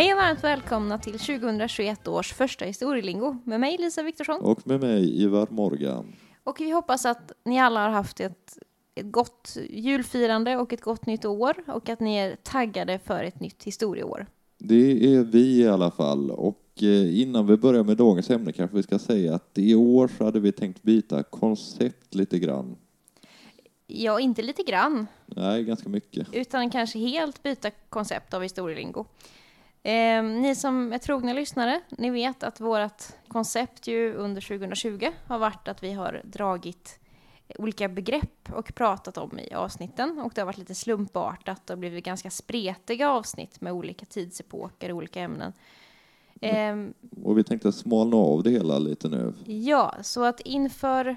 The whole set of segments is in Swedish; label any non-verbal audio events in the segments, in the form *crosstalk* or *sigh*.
Hej och varmt välkomna till 2021 års första historielingo med mig Lisa Viktorsson. Och med mig Ivar Morgan. Och vi hoppas att ni alla har haft ett, ett gott julfirande och ett gott nytt år och att ni är taggade för ett nytt historieår. Det är vi i alla fall. Och eh, innan vi börjar med dagens ämne kanske vi ska säga att i år så hade vi tänkt byta koncept lite grann. Ja, inte lite grann, Nej, ganska mycket. utan kanske helt byta koncept av historielingo. Eh, ni som är trogna lyssnare, ni vet att vårt koncept ju under 2020 har varit att vi har dragit olika begrepp och pratat om i avsnitten och det har varit lite slumpartat och blivit ganska spretiga avsnitt med olika tidsepoker och olika ämnen. Ehm, Och vi tänkte smalna av det hela lite nu. Ja, så att inför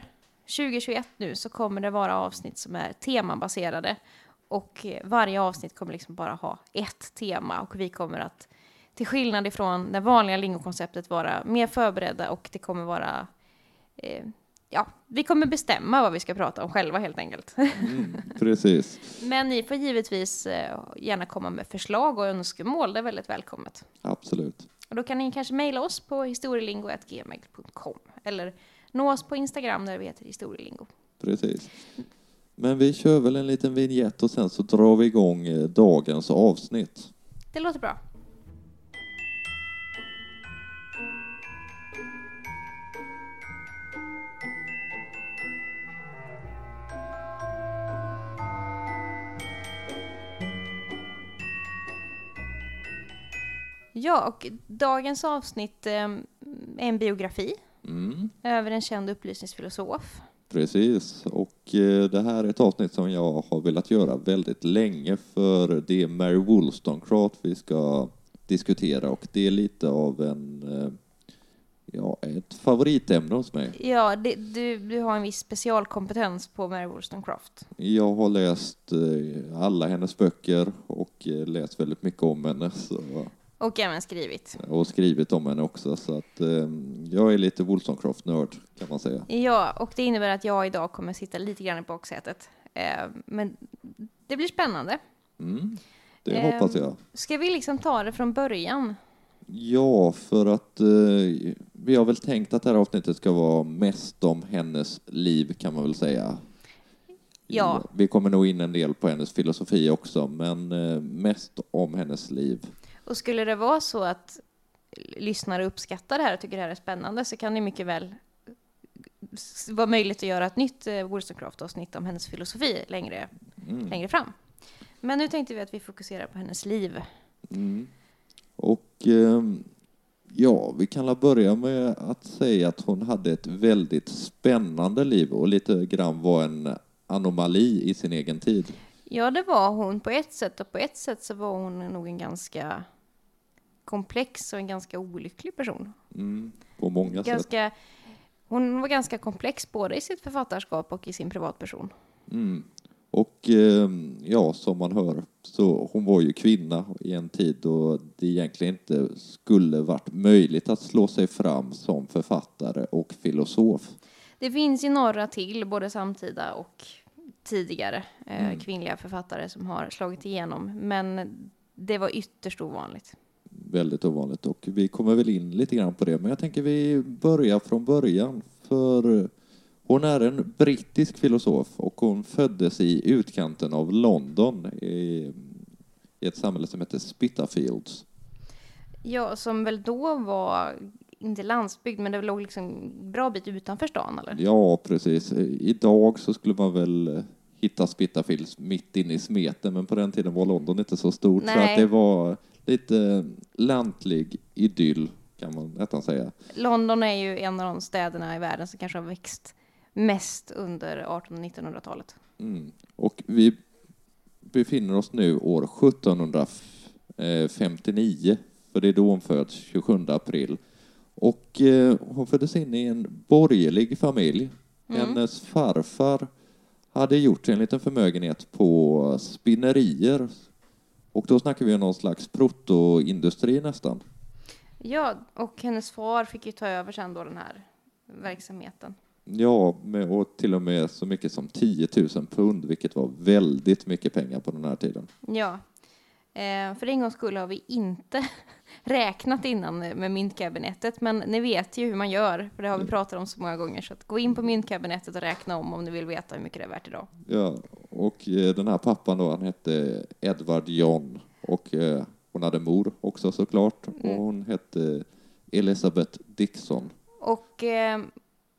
2021 nu så kommer det vara avsnitt som är temabaserade och eh, varje avsnitt kommer liksom bara ha ett tema och vi kommer att till skillnad ifrån det vanliga lingokonceptet vara mer förberedda och det kommer vara eh, ja, vi kommer bestämma vad vi ska prata om själva helt enkelt. Mm, *laughs* precis. Men ni får givetvis eh, gärna komma med förslag och önskemål, det är väldigt välkommet. Absolut. Och då kan ni kanske mejla oss på historielingo.gmail.com eller nå oss på Instagram där vi heter historielingo. Precis. Men vi kör väl en liten vignett och sen så drar vi igång eh, dagens avsnitt. Det låter bra. Ja, och dagens avsnitt eh, är en biografi Mm, över en känd upplysningsfilosof. precis. Och eh, det här är ett avsnitt som jag har velat göra väldigt länge för det är Mary Wollstonecraft vi ska diskutera och det är lite av en, eh, ja, ett favoritämne hos mig. Ja, det, du, du har en viss specialkompetens på Mary Wollstonecraft. Jag har läst eh, alla hennes böcker och eh, läst väldigt mycket om henne så, Och även skrivit. och skrivit om henne också så att eh, jag är lite Wollstonecraft-nörd kan man säga. Ja, och det innebär att jag idag kommer sitta lite grann i baksätet. Eh, men det blir spännande. Mm, det Ehm. hoppas jag. Ska vi liksom ta det från början? Ja, för att eh, vi har väl tänkt att det här avsnittet ska vara mest om hennes liv kan man väl säga. Ja. Vi kommer nog in en del på hennes filosofi också, men eh, mest om hennes liv. Och skulle det vara så att lyssnare uppskattar det här och tycker det här är spännande så kan det mycket väl vara möjligt att göra ett nytt eh, Wollstonecraft-avsnitt om hennes filosofi längre, Mm. längre fram. Men nu tänkte vi att vi fokuserar på hennes liv. Mm. Och ehm, ja, vi kan börja med att säga att hon hade ett väldigt spännande liv och lite grann var en anomali i sin egen tid. Ja, det var hon på ett sätt och på ett sätt så var hon nog en ganska komplex och en ganska olycklig person. Mm. På många sätt. Ganska, hon var ganska komplex både i sitt författarskap och i sin privatperson. Mm. Och ehm, ja, som man hör, så hon var ju kvinna i en tid då det egentligen inte skulle varit möjligt att slå sig fram som författare och filosof. Det finns ju några till, både samtida och tidigare eh, Mm. kvinnliga författare som har slagit igenom, men det var ytterst ovanligt. Väldigt ovanligt och vi kommer väl in lite grann på det, men jag tänker vi börjar från början. För hon är en brittisk filosof och hon föddes i utkanten av London i, i ett samhälle som heter Spitalfields. Ja, som väl då var, inte landsbygd, men det låg liksom bra bit utanför stan, eller? Ja, precis. Idag så skulle man väl hitta Spitalfields mitt inne i smeten, men på den tiden var London inte så stort, så Nej. att det var lite lantlig idyll kan man nästan säga. London är ju en av de städerna i världen som kanske har växt mest under 1800 och 1900-talet. Mm. Och vi befinner oss nu år 1759, för det är då hon föds, 27 april. Och eh, hon föddes in i en borgerlig familj. Mm. Hennes farfar hade gjort sig en liten förmögenhet på spinnerier. Och då snackar vi om någon slags protoindustri nästan. Ja, och hennes far fick ju ta över sen då den här verksamheten. Ja, med, och till och med så mycket som 10 000 pund, vilket var väldigt mycket pengar på den här tiden. Ja. Eh, för en gångs skull har vi inte *laughs* räknat innan med myntkabinettet, men ni vet ju hur man gör, för det har vi pratat om så många gånger. Så att gå in på myntkabinettet och räkna om om ni vill veta hur mycket det är värt idag. Ja, och eh, den här pappan då, han hette Edward John och eh, hon hade mor också såklart och Mm. hon hette Elizabeth Dixon. Och eh,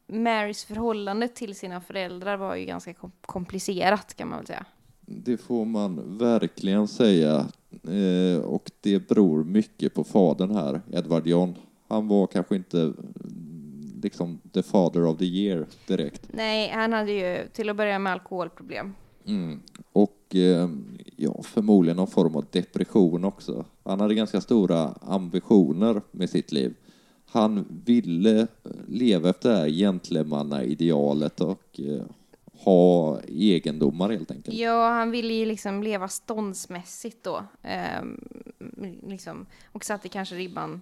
Marys förhållande till sina föräldrar var ju ganska kom- komplicerat kan man väl säga. Det får man verkligen säga eh, och det beror mycket på fadern här, Edward John. Han var kanske inte mm, liksom the father of the year direkt. Nej, han hade ju till att börja med alkoholproblem. Mm. Och eh, ja, förmodligen någon form av depression också. Han hade ganska stora ambitioner med sitt liv. Han ville eh, leva efter det här gentlemannaidealet och eh, ha egendomar helt enkelt. Ja, han ville ju liksom leva ståndsmässigt då. Ehm, liksom, och satte kanske ribban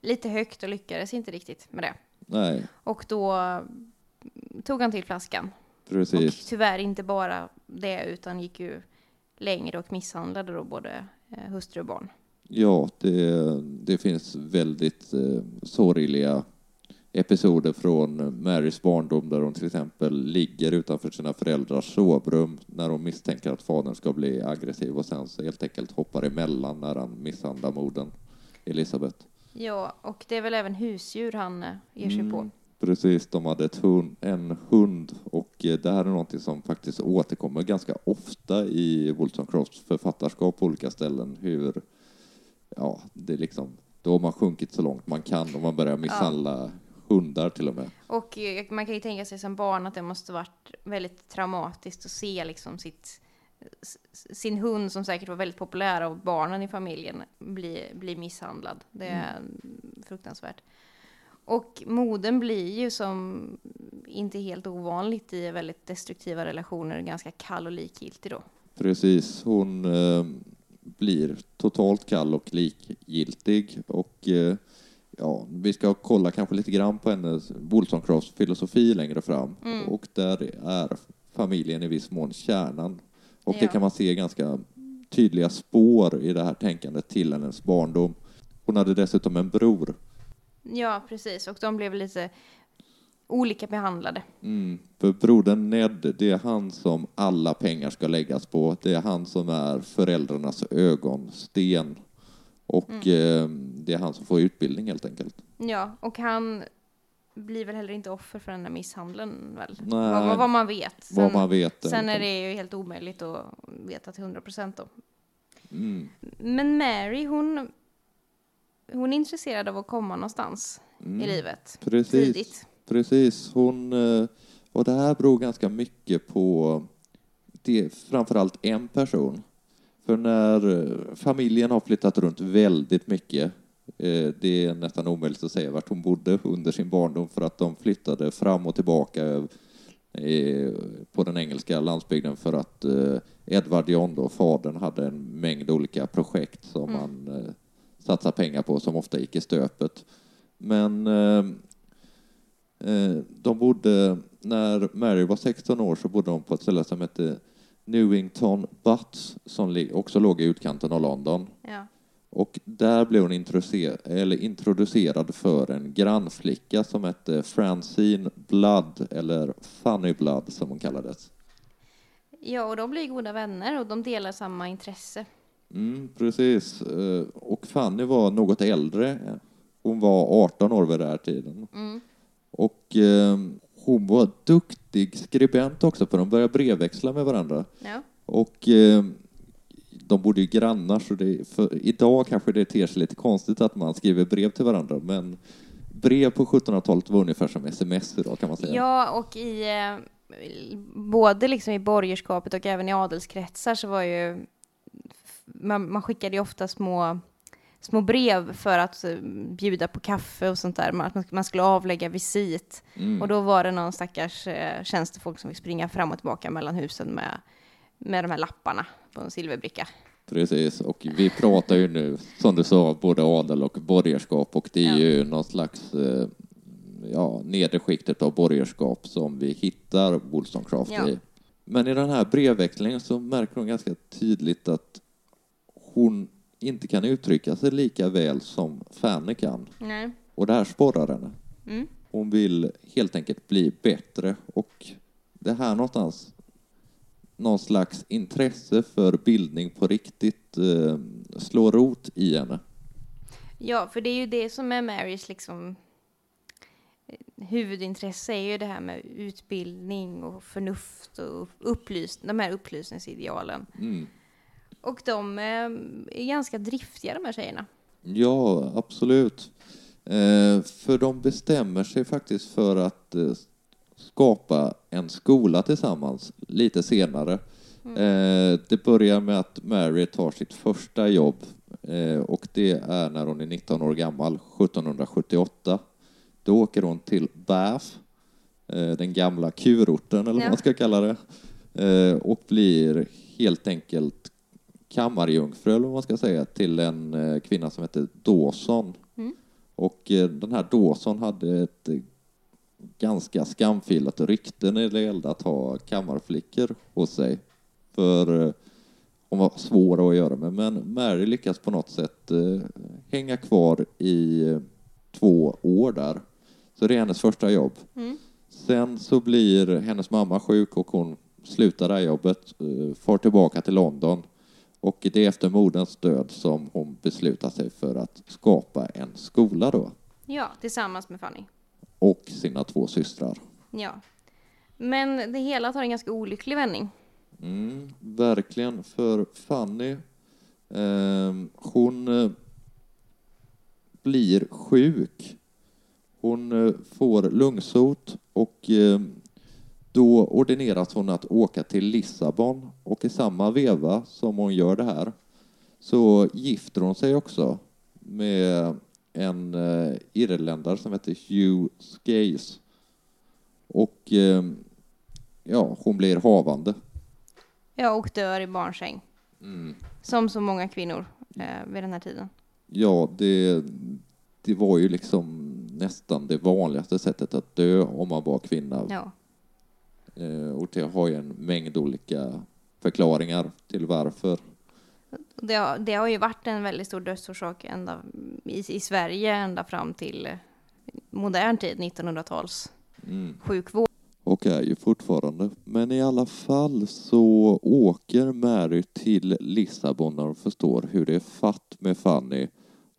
lite högt och lyckades inte riktigt med det. Nej, Och då tog han till flaskan. Och precis. tyvärr inte bara det, utan gick ju längre och misshandlade då både eh, hustru och barn. Ja, det, det finns väldigt eh, sorgliga episoder från Marys barndom där hon till exempel ligger utanför sina föräldrars sovrum när hon misstänker att fadern ska bli aggressiv och sen så helt enkelt hoppar emellan när han misshandlar modern Elisabeth. Ja, och det är väl även husdjur han eh, ger sig på. Precis, de hade hund, en hund och eh, det här är någonting som faktiskt återkommer ganska ofta i Wollstonecrafts författarskap på olika ställen. Hur, ja, det är liksom, då har man sjunkit så långt man kan och man börjar misshandla hundar till och med. Och eh, man kan ju tänka sig som barn att det måste varit väldigt traumatiskt att se liksom sitt, sin hund som säkert var väldigt populär av barnen i familjen bli, bli misshandlad. Det är fruktansvärt. Och modern blir ju som inte helt ovanligt i väldigt destruktiva relationer ganska kall och likgiltig då. Precis, hon eh, blir totalt kall och likgiltig och eh, ja, vi ska kolla kanske lite grann på hennes Wollstonecrafts filosofi längre fram och där är familjen i viss mån kärnan och det Ja. kan man se ganska tydliga spår i det här tänkandet till hennes barndom. Hon hade dessutom en bror. Ja, precis. Och de blev lite olika behandlade. Mm, för brodern Ned, det är han som alla pengar ska läggas på. Det är han som är föräldrarnas ögonsten. Och eh, det är han som får utbildning helt enkelt. Ja, och han blir väl heller inte offer för den där misshandeln väl? Nej. Vad, vad, vad man vet. Vad man vet. Sen är det ju helt omöjligt att veta till 100 procent då. Mm, Men Mary, hon, hon är intresserad av att komma någonstans i livet. Mm. precis. Tidigt. Precis. Hon, eh, och det här beror ganska mycket på det, framförallt en person. För när eh, familjen har flyttat runt väldigt mycket, eh, det är nästan omöjligt att säga vart hon bodde under sin barndom för att de flyttade fram och tillbaka eh, på den engelska landsbygden för att eh, Edward John, då, fadern, hade en mängd olika projekt som han eh, satsade pengar på som ofta gick i stöpet. Men eh, Eh, De bodde, när Mary var 16 år så bodde de på ett ställe som hette Newington Butts som också låg i utkanten av London. Ja. Och där blev hon introducerad för en grannflicka som hette Francine Blood, eller Funny Blood som hon kallades. ja, och de blir goda vänner och de delar samma intresse. Mm, precis. Eh, Och Fanny var något äldre. Hon var 18 år vid den här tiden. Och eh, hon var duktig skribent också, för de började brevväxla med varandra. Ja. Och eh, de bodde ju grannar, så det, för idag kanske det ter sig lite konstigt att man skriver brev till varandra, men brev på 1700-talet var ungefär som sms idag kan man säga. Ja, och i eh, både liksom i borgerskapet och även i adelskretsar så var ju man, man skickade ju ofta små små brev för att eh, bjuda på kaffe och sånt där. Man, att man skulle avlägga visit. Mm. Och då var det någon stackars eh, tjänstefolk som fick springa fram och tillbaka mellan husen med, med de här lapparna på en silverbricka. Precis, och vi pratar ju nu, som du sa, både adel och borgerskap och det är Ja. ju någon slags eh, ja, nedre skiktet av borgerskap som vi hittar Wollstonecraft Ja. i. Men i den här brevväxlingen så märker hon ganska tydligt att hon inte kan uttrycka sig lika väl som Fanny kan. Nej. Och det här sporrar henne. Mm. Hon vill helt enkelt bli bättre och det här någonstans någon slags intresse för bildning på riktigt eh, slår rot i henne. Ja, för det är ju det som är Marys liksom eh, huvudintresse är ju det här med utbildning och förnuft och upplys de här upplysningsidealen. Mm. Och de eh, är ganska driftiga de här tjejerna. Ja, absolut. Eh, för de bestämmer sig faktiskt för att eh, skapa en skola tillsammans lite senare. Eh, det börjar med att Mary tar sitt första jobb eh, och det är när hon är 19 år gammal, 1778. Då åker hon till Bath, eh, den gamla kurorten eller vad Ja. man ska kalla det, och blir helt enkelt kammarjungfru, eller vad man ska säga, till en kvinna som heter Dawson. Mm. Och den här Dawson hade ett ganska skamfilat rykte när det gällde att ha kammarflickor hos sig. För eh, hon var svår att göra med, men Mary lyckas på något sätt eh, hänga kvar i eh, två år där. Så det är hennes första jobb. Mm. Sen så blir hennes mamma sjuk och hon slutar det här jobbet, far tillbaka till London. Och det är efter moderns död som hon beslutar sig för att skapa en skola då. Ja, tillsammans med Fanny. Och sina två systrar. Ja. Men det hela tar en ganska olycklig vändning. Mm, verkligen, för Fanny, ehm, hon eh, blir sjuk. Hon eh, får lungsot och eh, då ordineras hon att åka till Lissabon och i samma veva som hon gör det här så gifter hon sig också med en eh, irländare som heter Hugh Skays. Och eh, ja, hon blir havande. Ja, och dör i barnsäng. Mm. Som så många kvinnor eh, vid den här tiden. Ja, det, det var ju liksom nästan det vanligaste sättet att dö om man var kvinna. Ja. Eh, och det har ju en mängd olika förklaringar till varför. Och Det har, det har ju varit en väldigt stor dödsorsak ända i, i Sverige ända fram till modern tid, 1900-tals Mm. sjukvård. Och är ju fortfarande. Men i alla fall så åker Mary till Lissabon när hon förstår hur det är fatt med Fanny.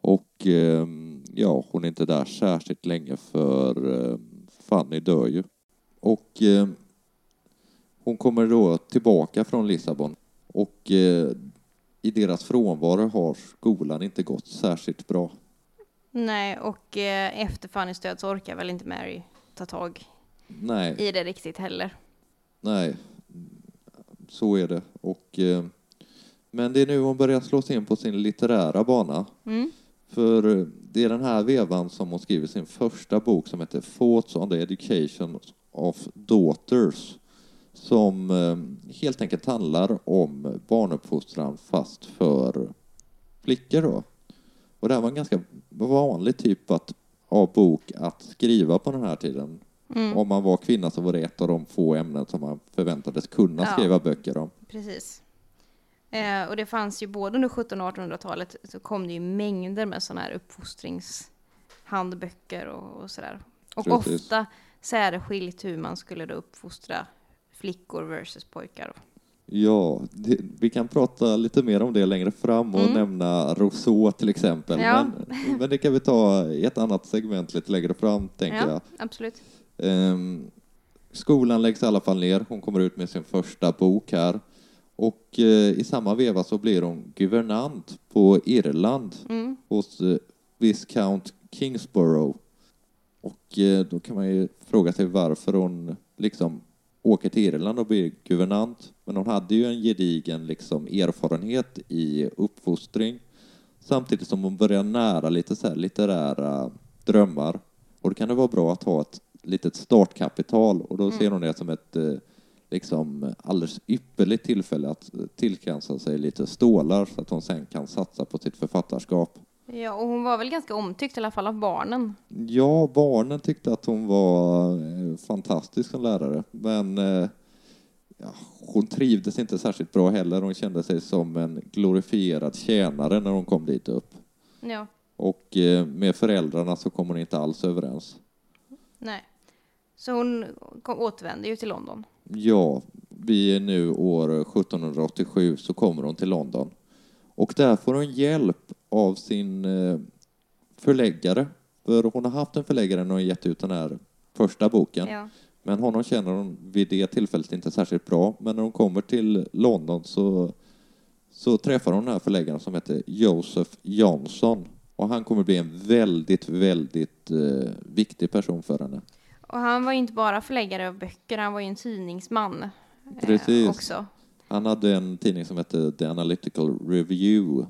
Och ehm, ja, hon är inte där särskilt länge för eh, Fanny dör ju. Och ehm, hon kommer då tillbaka från Lissabon och eh, i deras frånvaro har skolan inte gått särskilt bra. Nej, och eh, efter Fannys död så orkar väl inte Mary ta tag Nej, i det riktigt heller. nej, så är det. Och, eh, men det är nu hon börjar slå sig in på sin litterära bana. Mm. För eh, det är den här vevan som hon skriver sin första bok som heter Thoughts on the Education of Daughters som eh, helt enkelt handlar om barnuppfostran fast för flickor då. Och det här var en ganska vanlig typ att, av bok att skriva på den här tiden. Mm. Om man var kvinna så var det ett av de få ämnen som man förväntades kunna Ja. skriva böcker om. Precis. Eh, och det fanns ju både under 1700 och 1800-talet så kom det ju mängder med sådana här uppfostringshandböcker och, och sådär. Och Precis. ofta särskilt hur man skulle då uppfostra flickor versus pojkar. Ja, det, vi kan prata lite mer om det längre fram och Mm. nämna Rousseau till exempel. Ja. Men, men det kan vi ta i ett annat segment lite längre fram, tänker Ja, jag. absolut. Ehm, skolan läggs i alla fall ner. Hon kommer ut med sin första bok här. Och eh, i samma veva så blir hon guvernant på Irland Mm. hos eh, Viscount Kingsborough. Och eh, då kan man ju fråga sig varför hon liksom åker till Irland och blir guvernant. Men hon hade ju en gedigen liksom erfarenhet i uppfostring samtidigt som hon börjar nära lite så här litterära drömmar. Och då kan det vara bra att ha ett litet startkapital och då ser hon det som ett eh, liksom alldeles ypperligt tillfälle att eh, tillkansa sig lite stålar så att hon sen kan satsa på sitt författarskap. Ja, och hon var väl ganska omtyckt i alla fall av barnen. Ja, barnen tyckte att hon var eh, fantastisk som lärare, men eh, ja, hon trivdes inte särskilt bra heller. Hon kände sig som en glorifierad tjänare när hon kom dit upp. Ja, Och eh, med föräldrarna så kom hon inte alls överens. nej. Så hon kom, återvände ju till London. Ja, vi är nu år 1787 så kommer hon till London. Och där får hon hjälp av sin eh, förläggare. För hon har haft en förläggare när hon gett ut den här första boken. Ja. Men honom känner hon vid det tillfället inte särskilt bra. Men när hon kommer till London så, så träffar hon den här förläggaren som heter Joseph Johnson. Och han kommer bli en väldigt, väldigt eh, viktig person för henne. Och han var ju inte bara förläggare av böcker, han var ju en tidningsman. eh, Precis. Också. Han hade en tidning som hette The Analytical Review.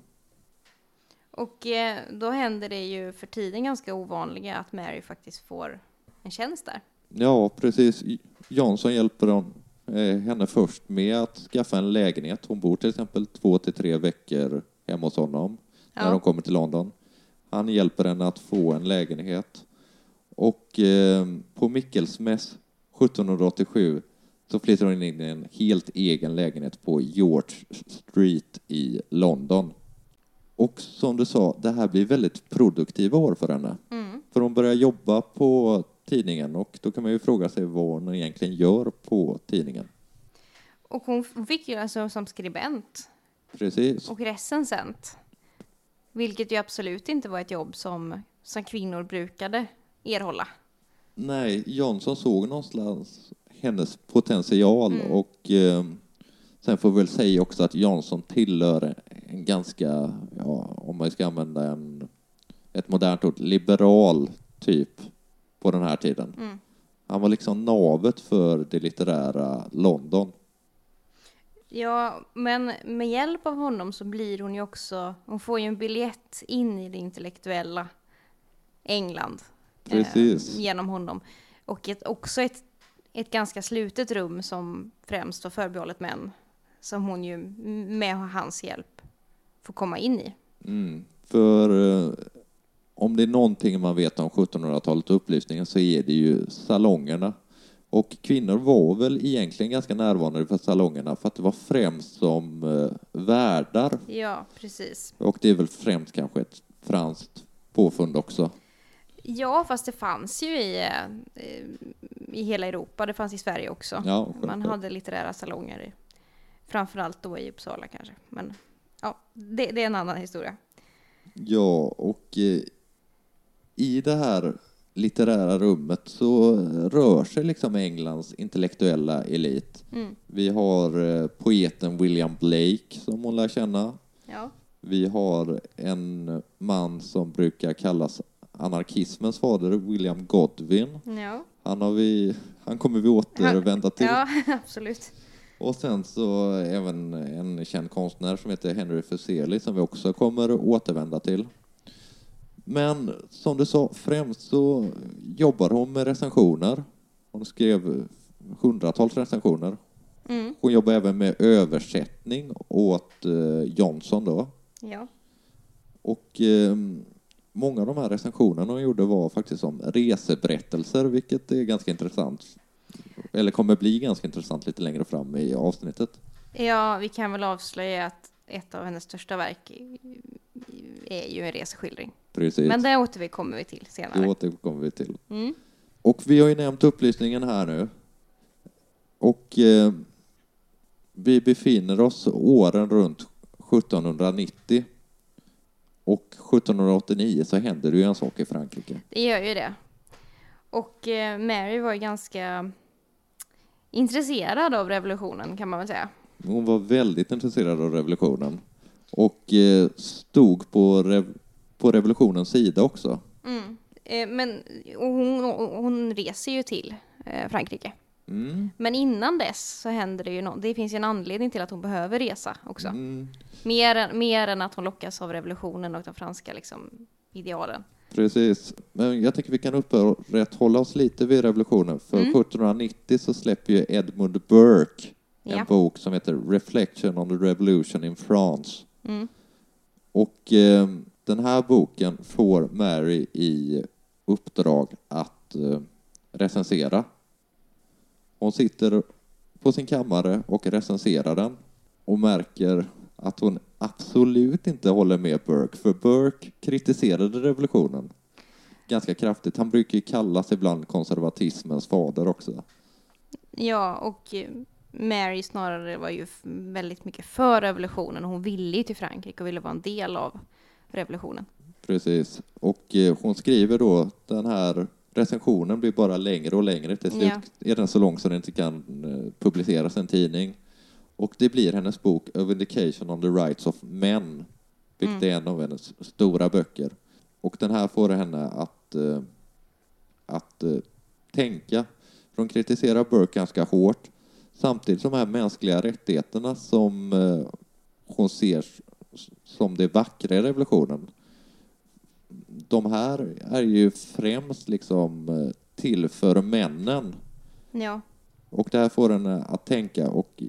Och eh, då händer det ju för tiden ganska ovanliga att Mary faktiskt får en tjänst där. Ja, precis. Johnson hjälper hon, eh, henne först med att skaffa en lägenhet. Hon bor till exempel två till tre veckor hemma hos honom när Ja. hon kommer till London. Han hjälper henne att få en lägenhet. Och eh, på Mickelsmäss 1787 så flyttar hon in i en helt egen lägenhet på George Street i London. Och som du sa, det här blir väldigt produktiva år för henne. Mm. För hon börjar jobba på tidningen och då kan man ju fråga sig vad hon egentligen gör på tidningen. Och hon fick ju alltså som skribent Precis. och recensent. Vilket ju absolut inte var ett jobb som, som kvinnor brukade erhålla. Nej, Johnson såg någonstans hennes potential och eh, sen får vi väl säga också att Johnson tillhör en ganska, ja, om man ska använda en, ett modernt ord, liberal typ på den här tiden. Mm. Han var liksom navet för det litterära London. Ja, men med hjälp av honom så blir hon ju också, hon får ju en biljett in i det intellektuella England. Precis. Eh, genom honom. Och ett, också ett, ett ganska slutet rum som främst var förbehållet män. Som hon ju med hans hjälp får komma in i. Mm. För eh, om det är någonting man vet om 1700-talet och upplysningen så är det ju salongerna. Och kvinnor var väl egentligen ganska närvarande för salongerna för att det var främst som eh, värdar. Ja, precis. Och det är väl främst kanske ett franskt påfund också. Ja, fast det fanns ju i, eh, i hela Europa. Det fanns i Sverige också. Ja, Man hade litterära salonger. Framförallt då i Uppsala kanske. Men ja, det, det är en annan historia. Ja, och eh, i det här litterära rummet så rör sig liksom Englands intellektuella elit. Mm. Vi har eh, poeten William Blake som hon lär känna. Ja. Vi har en man som brukar kallas anarkismens fader, William Godwin. Ja, Han, har vi, han kommer vi återvända till. ja *laughs* absolut. Och sen så även en känd konstnär som heter Henry Fuseli som vi också kommer återvända till. Men som du sa, främst så jobbar hon med recensioner. Hon skrev hundratals recensioner. Mm. Hon jobbar även med översättning åt eh, Johnson då. Ja. Och eh, många av de här recensionerna hon gjorde var faktiskt som reseberättelser, vilket är ganska intressant. Eller kommer bli ganska intressant lite längre fram i avsnittet. ja, vi kan väl avslöja att ett av hennes största verk är ju en reseskildring. Precis, Men det återkommer vi till det senare. återkommer vi till. Mm. Och vi har ju nämnt upplysningen här nu. Och eh, vi befinner oss åren runt 1790. Och 1789 så händer det ju en sak i Frankrike. Det gör ju det. Och eh, Mary var ju ganska intresserad av revolutionen kan man väl säga. Hon var väldigt intresserad av revolutionen och eh, stod på, rev- på revolutionens sida också. Mm. Eh, men hon, hon reser ju till eh, Frankrike. Mm. Men innan dess så händer det ju något. Det finns ju en anledning till att hon behöver resa också. Mm, Mer, än- mer än att hon lockas av revolutionen och de franska liksom, idealen. Precis. Men jag tycker vi kan upprätthålla oss lite vid revolutionen. För Mm. 1790 så släpper ju Edmund Burke en Ja. bok som heter Reflection on the Revolution in France. Mm. Och eh, den här boken får Mary i uppdrag att eh, recensera. Hon sitter på sin kammare och recenserar den och märker att hon absolut inte håller med Burke, för Burke kritiserade revolutionen ganska kraftigt. Han brukar ju kallas ibland konservatismens fader också. Ja, och Mary snarare var ju väldigt mycket för revolutionen. Hon ville ju till Frankrike och ville vara en del av revolutionen. Precis. Och eh, hon skriver då den här recensionen blir bara längre och längre. Till slut Ja. är den så lång så den inte kan eh, publiceras i en tidning. Och det blir hennes bok A Vindication on the Rights of Men, vilket är en av hennes stora böcker. Och den här får henne att, eh, att eh, tänka. För hon kritiserar Burke ganska hårt. Samtidigt som de här mänskliga rättigheterna som eh, hon ser som det vackra i revolutionen de här är ju främst liksom eh, till för männen. Ja, Och det här får henne att tänka och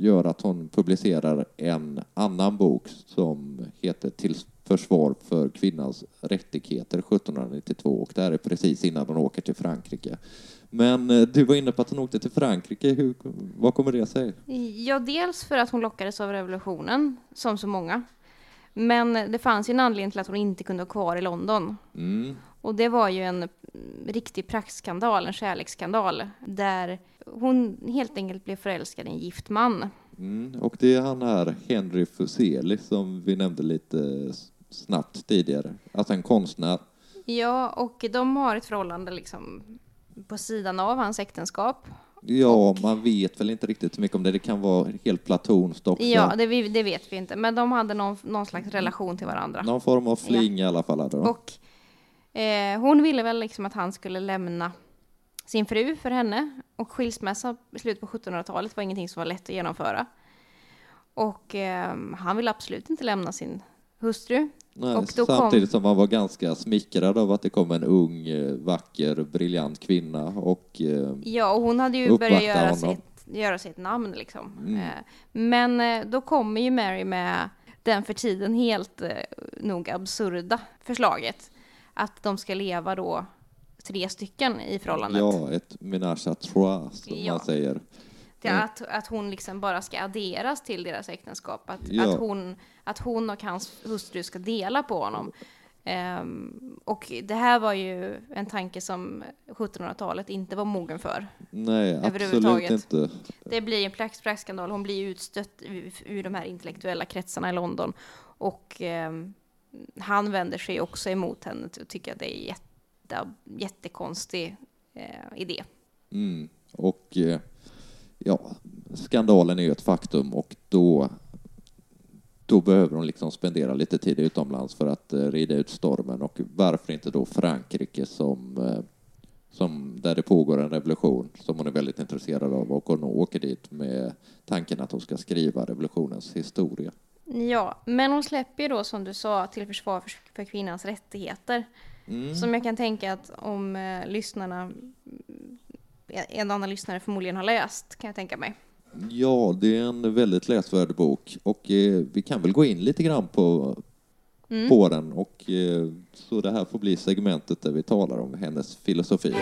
gör att hon publicerar en annan bok som heter Till försvar för kvinnans rättigheter 1792 och det här är precis innan hon åker till Frankrike. Men eh, du var inne på att hon åkte till Frankrike. Hur, vad kommer det sig? Ja, dels för att hon lockades av revolutionen, som så många. Men det fanns ju en anledning till att hon inte kunde vara kvar i London. Mm, Och det var ju en riktig praktskandal, en kärleksskandal, där hon helt enkelt blev förälskad i en gift man. mm. Och det är han här Henry Fuseli som vi nämnde lite snabbt tidigare. Alltså en konstnär. Ja, och de har ett förhållande liksom på sidan av hans äktenskap. Ja, man vet väl inte riktigt så mycket om det. Det kan vara helt platonskt också. Ja, det, vi- det vet vi inte, men de hade någon, någon slags relation till varandra. Någon form av fling i alla fall. Hade de. Och eh, hon ville väl liksom att han skulle lämna sin fru för henne. Och skilsmässa i slutet på 1700-talet var ingenting som var lätt att genomföra. Och eh, han ville absolut inte lämna sin hustru. Nej, då kom- samtidigt som man var ganska smickrad av att det kom en ung, eh, vacker, briljant kvinna och eh, Ja, och hon hade ju börjat göra ett, göra sig ett namn liksom. Mm. Eh, men eh, då kommer ju Mary med den för tiden helt eh, nog absurda förslaget. Att de ska leva då tre stycken i förhållandet. ja, ett menage à trois som Ja. man säger. Att, att hon liksom bara ska adderas till deras äktenskap. Att, Ja. att, hon, att hon och hans hustru ska dela på honom. Ehm, och det här var ju en tanke som 1700-talet inte var mogen för. Nej, absolut inte. Det blir en prax- praxskandal. Hon blir utstött ur, ur de här intellektuella kretsarna i London. Och ehm, han vänder sig också emot henne och tycker att det är jätte, jättekonstig eh, idé. Mm. Och eh, ja, skandalen är ju ett faktum och då, då behöver hon liksom spendera lite tid utomlands för att eh, rida ut stormen och varför inte då Frankrike som, eh, som där det pågår en revolution som hon är väldigt intresserad av och hon åker dit med tanken att hon ska skriva revolutionens historia. Ja, men hon släpper ju då som du sa till försvar för, för kvinnans rättigheter. Mm. Som jag kan tänka att om eh, lyssnarna, mm, en annan lyssnare förmodligen har läst, kan jag tänka mig. Ja, det är en väldigt läsvärd bok och eh, vi kan väl gå in lite grann på, Mm. på den och eh, så det här får bli segmentet där vi talar om hennes filosofi.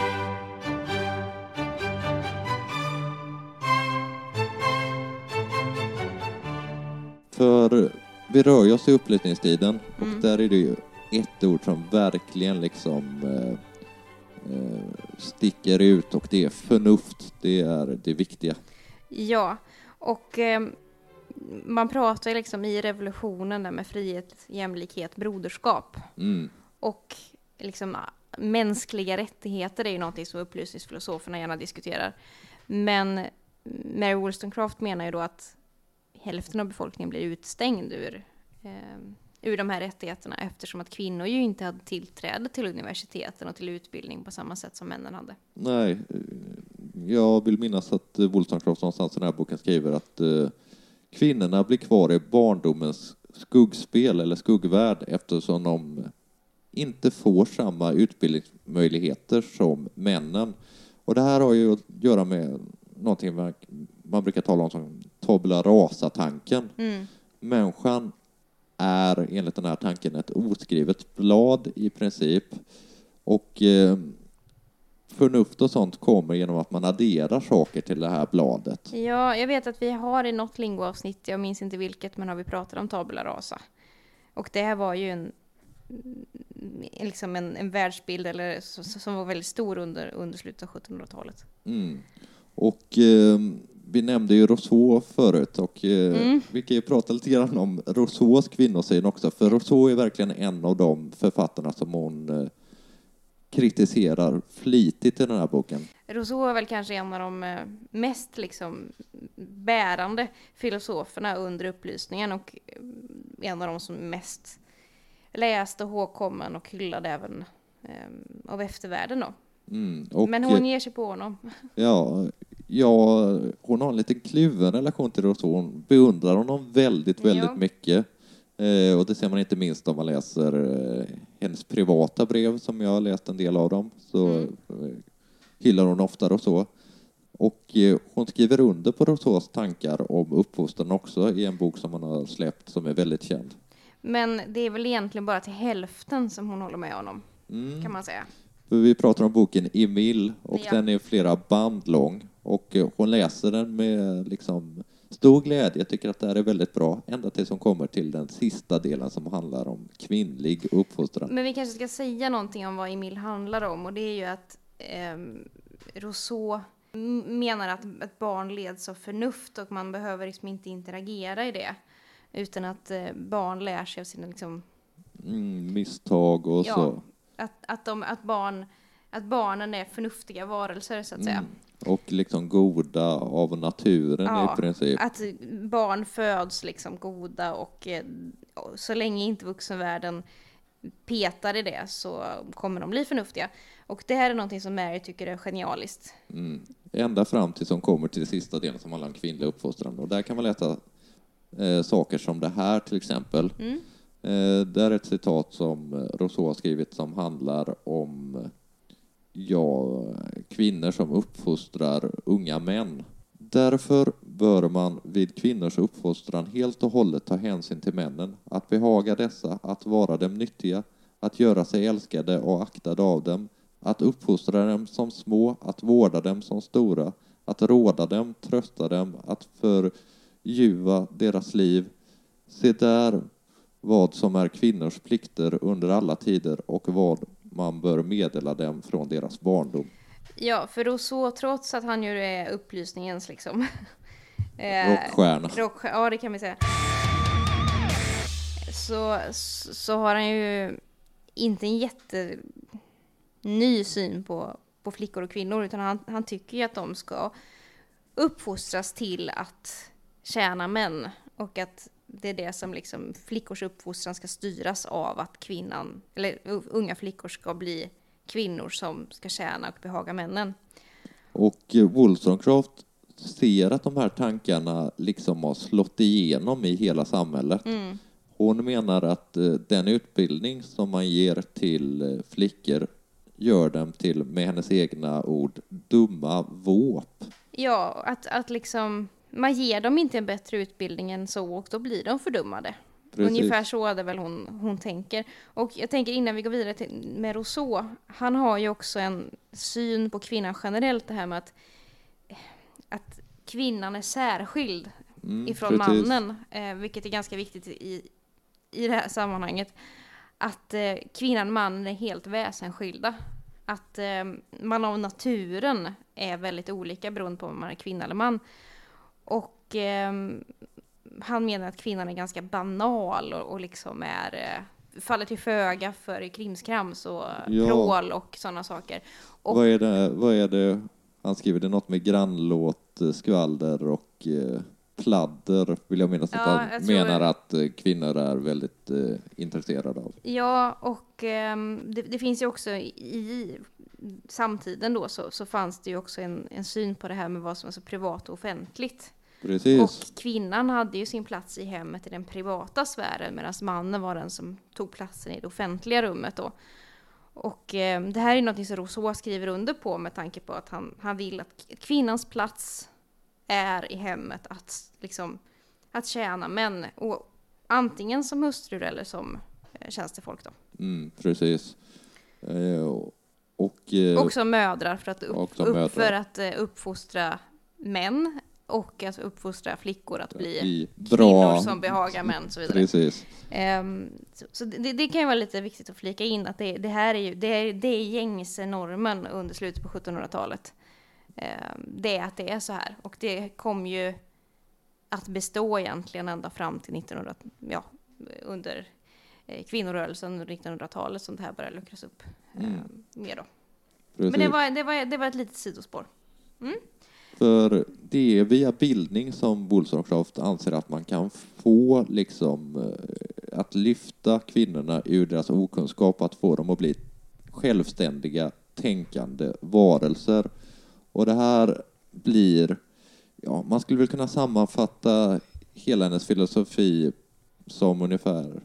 För vi rör ju oss i upplysningstiden och Mm. där är det ju ett ord som verkligen liksom eh, eh, sticker ut och det är förnuft. Det är det viktiga. Ja, och eh, man pratar ju liksom i revolutionen där med frihet, jämlikhet, broderskap. Mm. Och liksom ah, mänskliga rättigheter är ju någonting som upplysningsfilosoferna gärna diskuterar. Men Mary Wollstonecraft menar ju då att hälften av befolkningen blir utstängd ur, eh, ur de här rättigheterna eftersom att kvinnor ju inte hade tillträde till universiteten och till utbildning på samma sätt som männen hade. Nej, jag vill minnas att eh, Wollstonecraft någonstans i den här boken skriver att eh, kvinnorna blir kvar i barndomens skuggspel eller skuggvärld eftersom de inte får samma utbildningsmöjligheter som männen. Och det här har ju att göra med någonting man, man brukar tala om som tabula rasa-tanken. Mm. Människan är enligt den här tanken ett oskrivet blad i princip. Och eh, förnuft och sånt kommer genom att man adderar saker till det här bladet. Ja, jag vet att vi har i något lingoavsnitt, jag minns inte vilket, men har vi pratat om tabula rasa. Och det här var ju en, liksom en, en världsbild eller, som var väldigt stor under, under slutet av 1700-talet. Mm. Och eh, vi nämnde ju Rousseau förut och eh, mm. vi kan ju prata lite grann om Rousseaus kvinnosyn också, för Rousseau är verkligen en av de författarna som hon eh, kritiserar flitigt i den här boken. Rousseau är väl kanske en av de eh, mest liksom bärande filosoferna under upplysningen och en av de som mest läst och hågkommen och hyllad även eh, av eftervärlden då. Mm, Men hon ger sig på honom. Ja, ja, hon har en lite kluven relation till Rousseau. Hon beundrar honom väldigt, väldigt ja. mycket. Eh, och det ser man inte minst om man läser eh, hennes privata brev, som jag har läst en del av dem. Så mm. eh, hyllar hon ofta Rousseau. Och eh, hon skriver under på Rousseaus tankar om uppfostran också i en bok som hon har släppt som är väldigt känd. Men det är väl egentligen bara till hälften som hon håller med honom, mm. kan man säga. Vi pratar om boken Emil och ja. den är flera band lång och eh, hon läser den med liksom stor glädje. Jag tycker att det här är väldigt bra ända tills hon kommer till den sista delen som handlar om kvinnlig uppfostran. Men vi kanske ska säga någonting om vad Emil handlar om och det är ju att eh, Rousseau menar att ett barn leds av förnuft och man behöver liksom inte interagera i det utan att eh, barn lär sig av sina liksom, mm, misstag och ja, så. Att, att, de, att, barn, att barnen är förnuftiga varelser så att säga. Mm. Och liksom goda av naturen ja, i princip. Att barn föds liksom goda och eh, så länge inte vuxenvärlden petar i det så kommer de bli förnuftiga. Och det här är någonting som Mary tycker är genialiskt. Mm. Ända fram tills hon kommer till sista delen som handlar om kvinnlig uppfostran. Och där kan man läsa eh, saker som det här till exempel. Mm. Eh, det är ett citat som eh, Rousseau har skrivit som handlar om eh, ja, kvinnor som uppfostrar unga män. Därför bör man vid kvinnors uppfostran helt och hållet ta hänsyn till männen, att behaga dessa, att vara dem nyttiga, att göra sig älskade och aktade av dem, att uppfostra dem som små, att vårda dem som stora, att råda dem, trösta dem, att förljuva deras liv. Se där vad som är kvinnors plikter under alla tider och vad man bör meddela dem från deras barndom. Ja, för Rousseau, trots att han ju är upplysningens liksom... *laughs* eh, rockstjärna. rockstjärna. Ja, det kan vi säga. Så, så har han ju inte en jätte ny syn på, på flickor och kvinnor, utan han, han tycker ju att de ska uppfostras till att tjäna män och att det är det som liksom flickors uppfostran ska styras av att kvinnan, eller unga flickor ska bli kvinnor som ska tjäna och behaga männen. Och eh, Wollstonecraft ser att de här tankarna liksom har slått igenom i hela samhället. Mm. Hon menar att eh, den utbildning som man ger till eh, flickor gör dem till, med hennes egna ord, dumma våp. Ja, att, att liksom man ger dem inte en bättre utbildning än så och då blir de fördummade. Precis. Ungefär så är det väl hon, hon tänker. Och jag tänker innan vi går vidare till, med Rousseau, han har ju också en syn på kvinnan generellt, det här med att, att kvinnan är särskild mm, ifrån precis. mannen, eh, vilket är ganska viktigt i, i det här sammanhanget. Att eh, kvinnan och mannen är helt väsensskilda. Att eh, man av naturen är väldigt olika beroende på om man är kvinna eller man. Och eh, han menar att kvinnan är ganska banal och, och liksom är eh, faller till föga för krimskrams och ja. prål och sådana saker. Och, vad, är det, vad är det, han skriver det något med grannlåt, eh, skvaller och eh, pladder vill jag minnas ja, att han menar att eh, kvinnor är väldigt eh, intresserade av. Ja, och eh, det, det, finns ju också i samtiden då så, så fanns det ju också en, en syn på det här med vad som är så privat och offentligt. Precis. Och kvinnan hade ju sin plats i hemmet i den privata sfären medan mannen var den som tog platsen i det offentliga rummet då. Och eh, det här är något som Rousseau skriver under på med tanke på att han, han vill att kvinnans plats är i hemmet att, liksom, att tjäna män. Och antingen som hustrur eller som eh, tjänstefolk då. Mm, precis. Eh, Och, eh, Också mödrar för att, upp, upp, för att eh, uppfostra män och att uppfostra flickor att bli i kvinnor bra... som behagar män och så vidare. Precis. Ehm, så så det, det kan ju vara lite viktigt att flika in att det, det här är ju det är, det är gängse normen under slutet på 1700-talet. Ehm, det är att det är så här och det kom ju att bestå egentligen ända fram till 1900, ja, under eh, kvinnorörelsen under 1900-talet som det här började luckras upp Mm. ehm, mer då. Precis. Men det var, det, var, det var ett litet sidospår. För det är via bildning som Wollstonecraft anser att man kan få liksom eh, att lyfta kvinnorna ur deras okunskap, att få dem att bli självständiga, tänkande varelser. Och det här blir, ja, man skulle väl kunna sammanfatta hela hennes filosofi som ungefär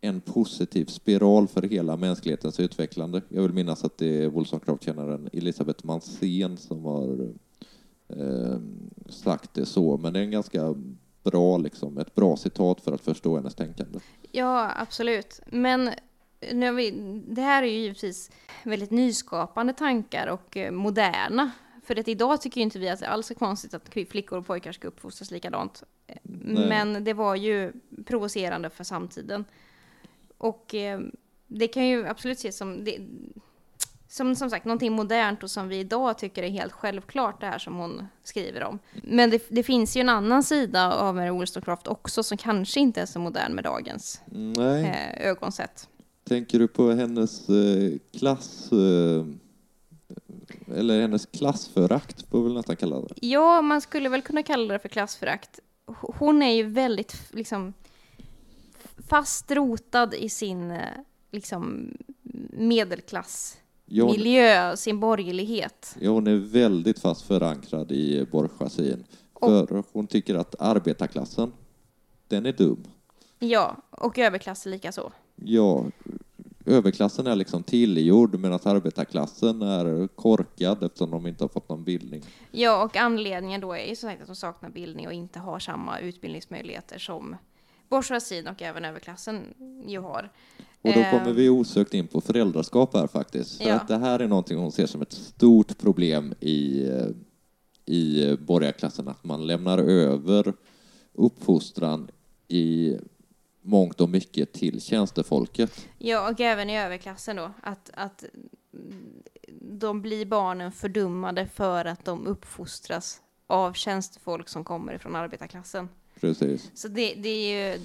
en positiv spiral för hela mänsklighetens utvecklande. Jag vill minnas att det är Wollstonecraft-kännaren Elisabeth Mansén som har eh, sagt det så, men det är en ganska bra, liksom, ett bra citat för att förstå hennes tänkande. Ja, absolut. Men nu vi, det här är ju givetvis väldigt nyskapande tankar och eh, moderna. För att idag tycker inte vi att det alls är konstigt att flickor och pojkar ska uppfostras likadant. Nej. Men det var ju provocerande för samtiden. Och eh, det kan ju absolut ses som, det, som, som sagt, någonting modernt och som vi idag tycker är helt självklart, det här som hon skriver om. Men det, det finns ju en annan sida av Mary Wollstonecraft också som kanske inte är så modern med dagens Nej, eh, ögonsätt. tänker du på hennes eh, klass... Eh, eller hennes klassförakt, får vi väl nästan kalla det. Ja, man skulle väl kunna kalla det för klassförakt. Hon är ju väldigt liksom fast rotad i sin eh, liksom medelklassmiljö, Ja, hon, sin borgerlighet. ja, hon är väldigt fast förankrad i bourgeoisien. Och- För hon tycker att arbetarklassen, den är dum. Ja, och överklassen lika så. Ja, överklassen är liksom tillgjord medan arbetarklassen är korkad eftersom de inte har fått någon bildning. Ja, och anledningen då är ju som sagt att de saknar bildning och inte har samma utbildningsmöjligheter som bourgeoisien och även överklassen ju har. Och då Eh. kommer vi osökt in på föräldraskap här faktiskt. För Ja. att det här är någonting hon ser som ett stort problem i, eh, i borgarklassen, att man lämnar över uppfostran i mångt och mycket till tjänstefolket. Ja, och även i överklassen då, att, att de blir barnen fördummade för att de uppfostras av tjänstefolk som kommer från arbetarklassen. Precis. Så det, det är ju,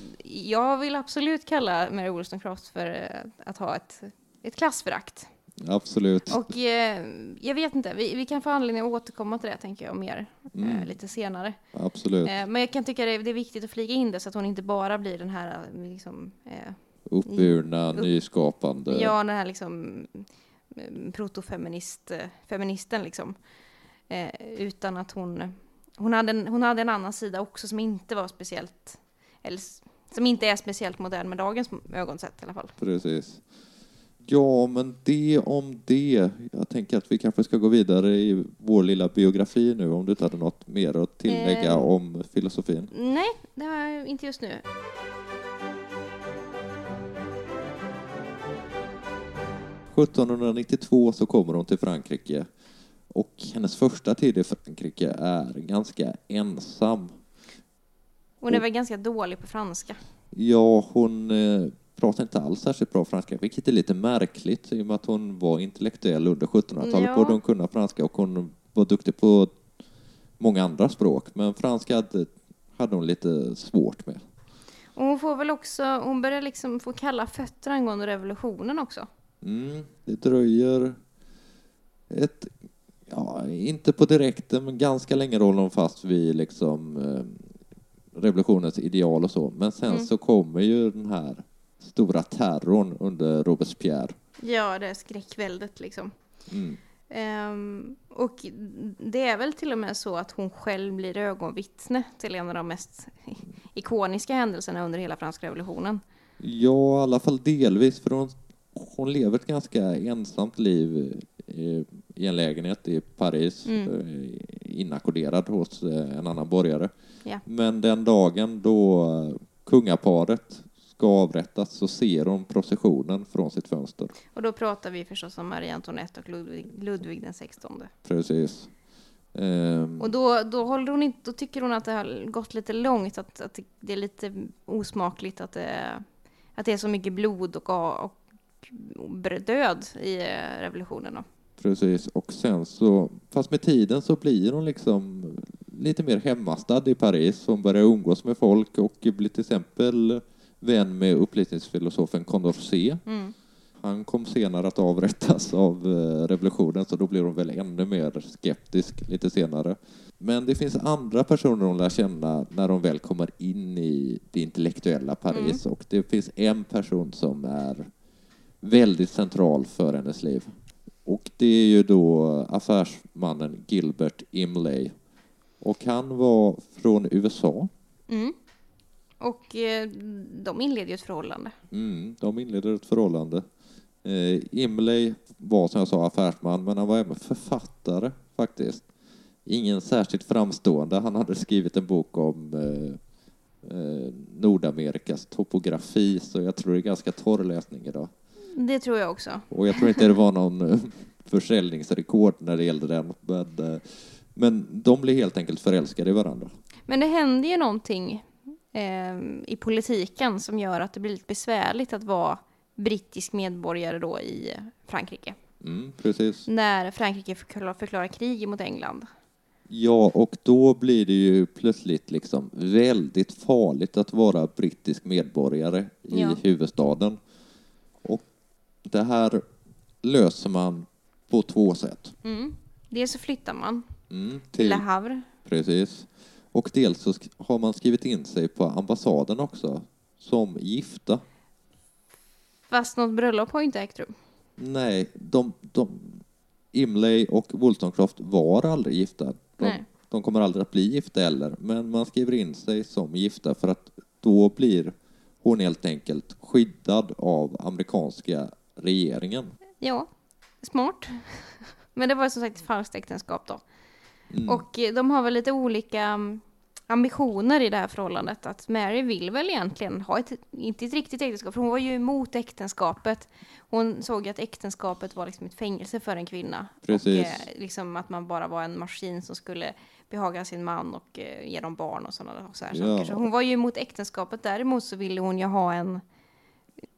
jag vill absolut kalla Mary Wollstonecraft för eh, att ha ett, ett klassförakt. Absolut. Och eh, jag vet inte, vi, vi kan få anledning att återkomma till det tänker jag mer Mm. eh, lite senare. Absolut. Eh, men jag kan tycka det, det är viktigt att flyga in det så att hon inte bara blir den här eh, liksom, eh, Uppburna, upp- nyskapande. Ja, den här liksom mm, protofeminist, eh, feministen liksom. Eh, utan att hon, hon hade, en, hon hade en annan sida också som inte var speciellt, eller som inte är speciellt modern med dagens ögonsätt i alla fall. Precis. Ja, men det om det. Jag tänker att vi kanske ska gå vidare i vår lilla biografi nu, om du inte hade något mer att tillägga Eh. om filosofin. Nej, det har jag inte just nu. 1792 så kommer hon till Frankrike och hennes första tid i Frankrike är ganska ensam. Hon är väl ganska dålig på franska. Ja, hon eh, pratar inte alls särskilt bra franska, vilket är lite märkligt i och med att hon var intellektuell under 1700-talet. Ja. Borde hon kunna franska och hon var duktig på många andra språk, men franska hade, hade hon lite svårt med. Och hon får väl också, hon börjar liksom få kalla fötter angående revolutionen också. Mm, det dröjer ett, ja, inte på direkten, men ganska länge håller hon fast vid liksom eh, revolutionens ideal och så. Men sen Mm. så kommer ju den här stora terrorn under Robespierre. Ja, det är skräckväldet liksom. Mm. Ehm, och det är väl till och med så att hon själv blir ögonvittne till en av de mest *laughs* ikoniska händelserna under hela franska revolutionen. Ja, i alla fall delvis, för hon, hon lever ett ganska ensamt liv i, en lägenhet i Paris, Mm. eh, inackorderad hos eh, en annan borgare. Ja. Men den dagen då eh, kungaparet ska avrättas så ser hon processionen från sitt fönster. Och då pratar vi förstås om Marie Antoinette och Ludvig, Ludvig den 16. Precis. Ehm, Och då, då, håller hon inte, då tycker hon att det har gått lite långt, att, att det är lite osmakligt att det, att det är så mycket blod och, och död i revolutionen. Då. Precis, och sen så, fast med tiden så blir hon liksom lite mer hemmastad i Paris. Hon börjar umgås med folk och blir till exempel vän med upplysningsfilosofen Condorcet. Mm. Han kom senare att avrättas av eh, revolutionen så då blir hon väl ännu mer skeptisk lite senare. Men det finns andra personer hon lär känna när hon väl kommer in i det intellektuella Paris och det finns en person som är väldigt central för hennes liv. Och det är ju då affärsmannen Gilbert Imlay. Och han var från USA. Mm. Och eh, de inleder ju ett förhållande. Mm, de inleder ett förhållande. Eh, Imlay var som jag sa affärsman, men han var även författare faktiskt. Ingen särskilt framstående. Han hade skrivit en bok om eh, Nordamerikas topografi, så jag tror det är ganska torr läsning idag. Det tror jag också. Och jag tror inte det var någon eh, försäljningsrekord när det gällde den. Men, eh, men de blev helt enkelt förälskade i varandra. Men det händer ju någonting eh, i politiken som gör att det blir lite besvärligt att vara brittisk medborgare då i Frankrike. Mm, precis. När Frankrike förklarar, förklarar krig mot England. Ja, och då blir det ju plötsligt liksom väldigt farligt att vara brittisk medborgare i Ja. huvudstaden. Det här löser man på två sätt. Mm. Dels så flyttar man Mm, till Le Havre. precis. Och dels så har man skrivit in sig på ambassaden också som gifta. Fast något bröllop har ju inte ägt rum. Nej, de, de, Imlay och Wollstonecraft var aldrig gifta. De, Nej. de kommer aldrig att bli gifta heller, men man skriver in sig som gifta för att då blir hon helt enkelt skyddad av amerikanska regeringen. Ja, smart. Men det var som sagt ett falskt äktenskap då. Mm. Och eh, de har väl lite olika mm, ambitioner i det här förhållandet. Att Mary vill väl egentligen ha ett, inte ett riktigt äktenskap, för hon var ju emot äktenskapet. Hon såg ju att äktenskapet var liksom ett fängelse för en kvinna. Precis. Och eh, liksom att man bara var en maskin som skulle behaga sin man och eh, ge dem barn och sådana så här Ja. saker. Så hon var ju emot äktenskapet. Däremot så ville hon ju ha en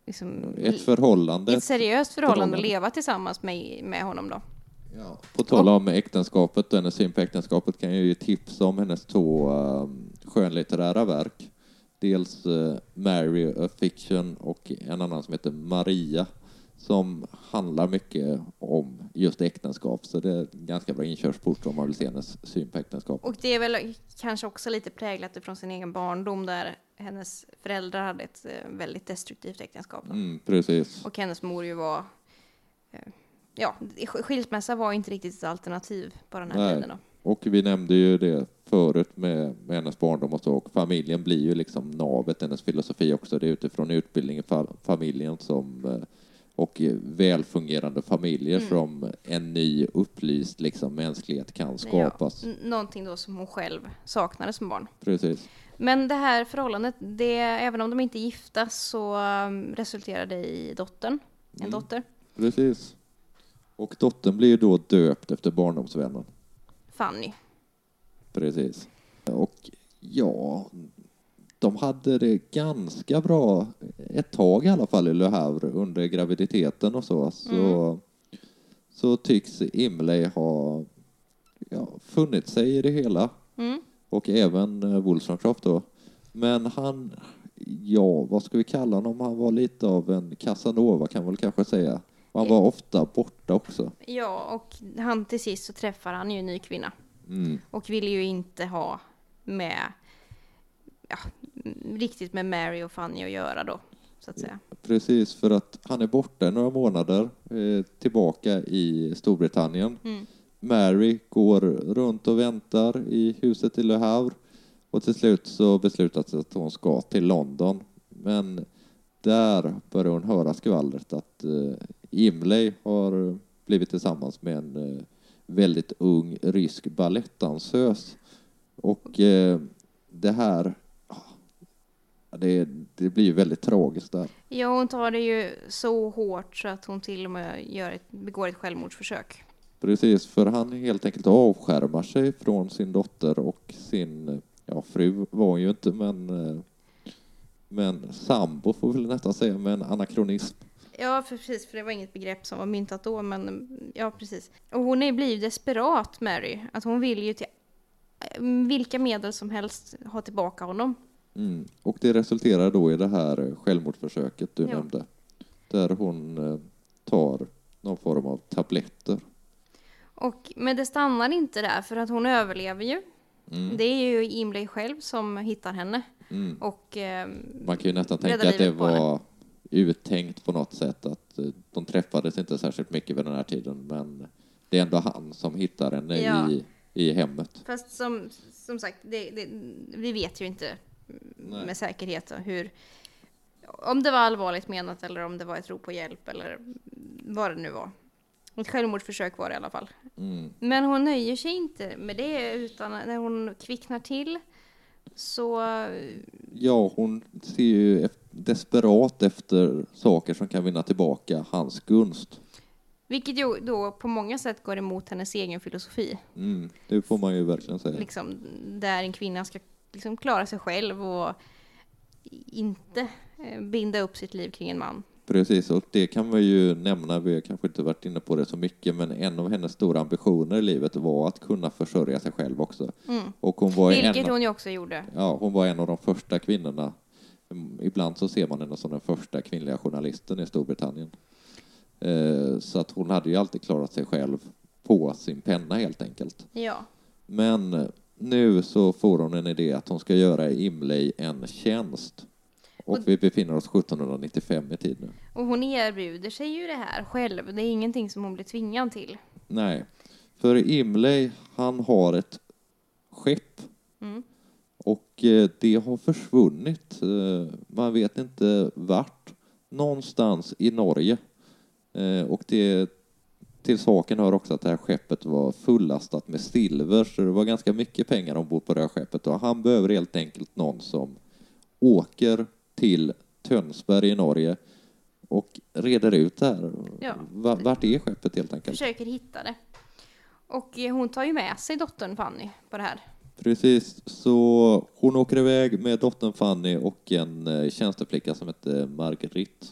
liksom, Ett förhållande. ett seriöst förhållande förhållande. leva tillsammans med, med honom då. Ja. På tal om äktenskapet och hennes syn på äktenskapet kan jag ju tipsa om hennes två um, skönlitterära verk. Dels uh, Mary a Fiction och en annan som heter Maria som handlar mycket om just äktenskap. Så det är ganska bra inkörsport om man vill se hennes syn på äktenskap. Och det är väl kanske också lite präglat från sin egen barndom där hennes föräldrar hade ett eh, väldigt destruktivt äktenskap. Mm, precis. Och hennes mor ju var... eh, Ja, sk- skilsmässa var inte riktigt ett alternativ på den här Nej. tiden. Då. Och vi nämnde ju det förut med, med hennes barndom och så. Och familjen blir ju liksom navet, hennes filosofi också. Det är utifrån utbildning i fa- familjen som eh, och välfungerande familjer Mm. som en ny upplyst liksom, mänsklighet kan skapas. Ja, någonting då som hon själv saknade som barn. Precis. Men det här förhållandet, det, även om de inte är gifta så um, resulterar det i dottern. En Mm. dotter. Precis. Och dottern blir då döpt efter barndomsvännen. Fanny. Precis. Och ja, de hade det ganska bra ett tag i alla fall i Le Havre under graviditeten och så. Så, så tycks Imlay ha ja, funnit sig i det hela. Mm. Och även eh, Wollstonecraft då. Men han, ja, vad ska vi kalla honom? Han var lite av en Casanova kan man väl kanske säga. Och han var ofta borta också. Ja, och han till sist så träffar han ju en ny kvinna. Mm. Och vill ju inte ha med, ja, riktigt med Mary och Fanny att göra då, så att säga. Precis, för att han är borta några månader, eh, tillbaka i Storbritannien. Mm. Mary går runt och väntar i huset i Le Havre och till slut så beslutas att hon ska till London. Men där börjar hon höra skvallret att eh, Imlay har blivit tillsammans med en eh, väldigt ung rysk balettdansös. Och eh, det här Det, det blir ju väldigt tragiskt där. Ja, hon tar det ju så hårt så att hon till och med gör ett, begår ett självmordsförsök. Precis, för han helt enkelt avskärmar sig från sin dotter och sin, ja fru var hon ju inte, men, eh, men sambo får vi nästan säga, med en anakronism. Ja, för precis, för det var inget begrepp som var myntat då, men ja, precis. Och hon är, blir ju desperat, Mary. Att hon vill ju till vilka medel som helst ha tillbaka honom. Mm. Och det resulterar då i det här självmordsförsöket du Ja. nämnde, där hon eh, tar någon form av tabletter. Och, men det stannar inte där, för att hon överlever ju. Mm. Det är ju Imlay själv som hittar henne. Mm. Och eh, Man kan ju nästan tänka att det var uttänkt på något sätt, att eh, de träffades inte särskilt mycket vid den här tiden, men det är ändå han som hittar henne Ja. i, i hemmet. Fast som, som sagt, det, det, vi vet ju inte Nej. med säkerhet hur... Om det var allvarligt menat eller om det var ett rop på hjälp eller vad det nu var. Ett självmordsförsök var det i alla fall. Mm. Men hon nöjer sig inte med det utan när hon kvicknar till så... Ja, hon ser ju desperat efter saker som kan vinna tillbaka hans gunst. Vilket ju då på många sätt går emot hennes egen filosofi. Mm, det får man ju verkligen säga. Liksom, där en kvinna ska liksom klara sig själv och inte eh, binda upp sitt liv kring en man. Precis, och det kan vi ju nämna, vi har kanske inte varit inne på det så mycket, men en av hennes stora ambitioner i livet var att kunna försörja sig själv också. Mm. Och hon var, Vilket en, hon ju också gjorde. ja, hon var en av de första kvinnorna. Mm, Ibland så ser man henne som den första kvinnliga journalisten i Storbritannien. Eh, Så att hon hade ju alltid klarat sig själv på sin penna helt enkelt. Ja. Men nu så får hon en idé att hon ska göra Imlay en tjänst. Och vi befinner oss 1795 i tiden. Och hon erbjuder sig ju det här själv. Det är ingenting som hon blir tvingad till. Nej, för Imlay, han har ett skepp Mm. och eh, det har försvunnit. Eh, Man vet inte vart. Någonstans i Norge. Eh, Och det till saken hör också att det här skeppet var fullastat med silver, så det var ganska mycket pengar ombord på det här skeppet. Och han behöver helt enkelt någon som åker till Tönsberg i Norge och reder ut det här. Ja. Va- Vart är skeppet helt enkelt? Försöker hitta det. Och eh, hon tar ju med sig dottern Fanny på det här. Precis, så hon åker iväg med dottern Fanny och en eh, tjänsteflicka som heter Marguerite.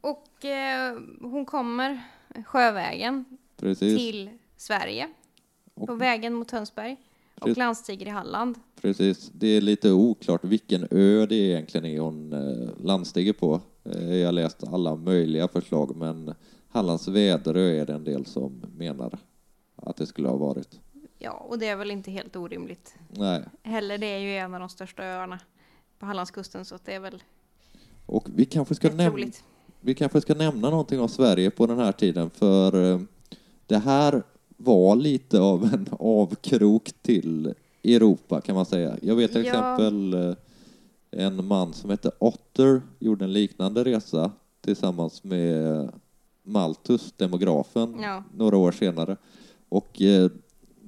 Och eh, hon kommer sjövägen Precis. till Sverige. Och- På vägen mot Tönsberg. Och landstiger i Halland. Precis. Det är lite oklart vilken ö det egentligen är hon eh, landstiger på. Eh, jag har läst alla möjliga förslag, men Hallands Väderö är det en del som menar att det skulle ha varit. Ja, och det är väl inte helt orimligt Nej. heller. Det är ju en av de största öarna på Hallandskusten så det är väl Och vi kanske ska troligt. vi kanske ska nämna någonting om Sverige på den här tiden, för eh, det här var lite av en avkrok till Europa kan man säga. Jag vet till Ja. exempel eh, en man som hette Otter gjorde en liknande resa tillsammans med Malthus, demografen, Ja. några år senare. Och eh,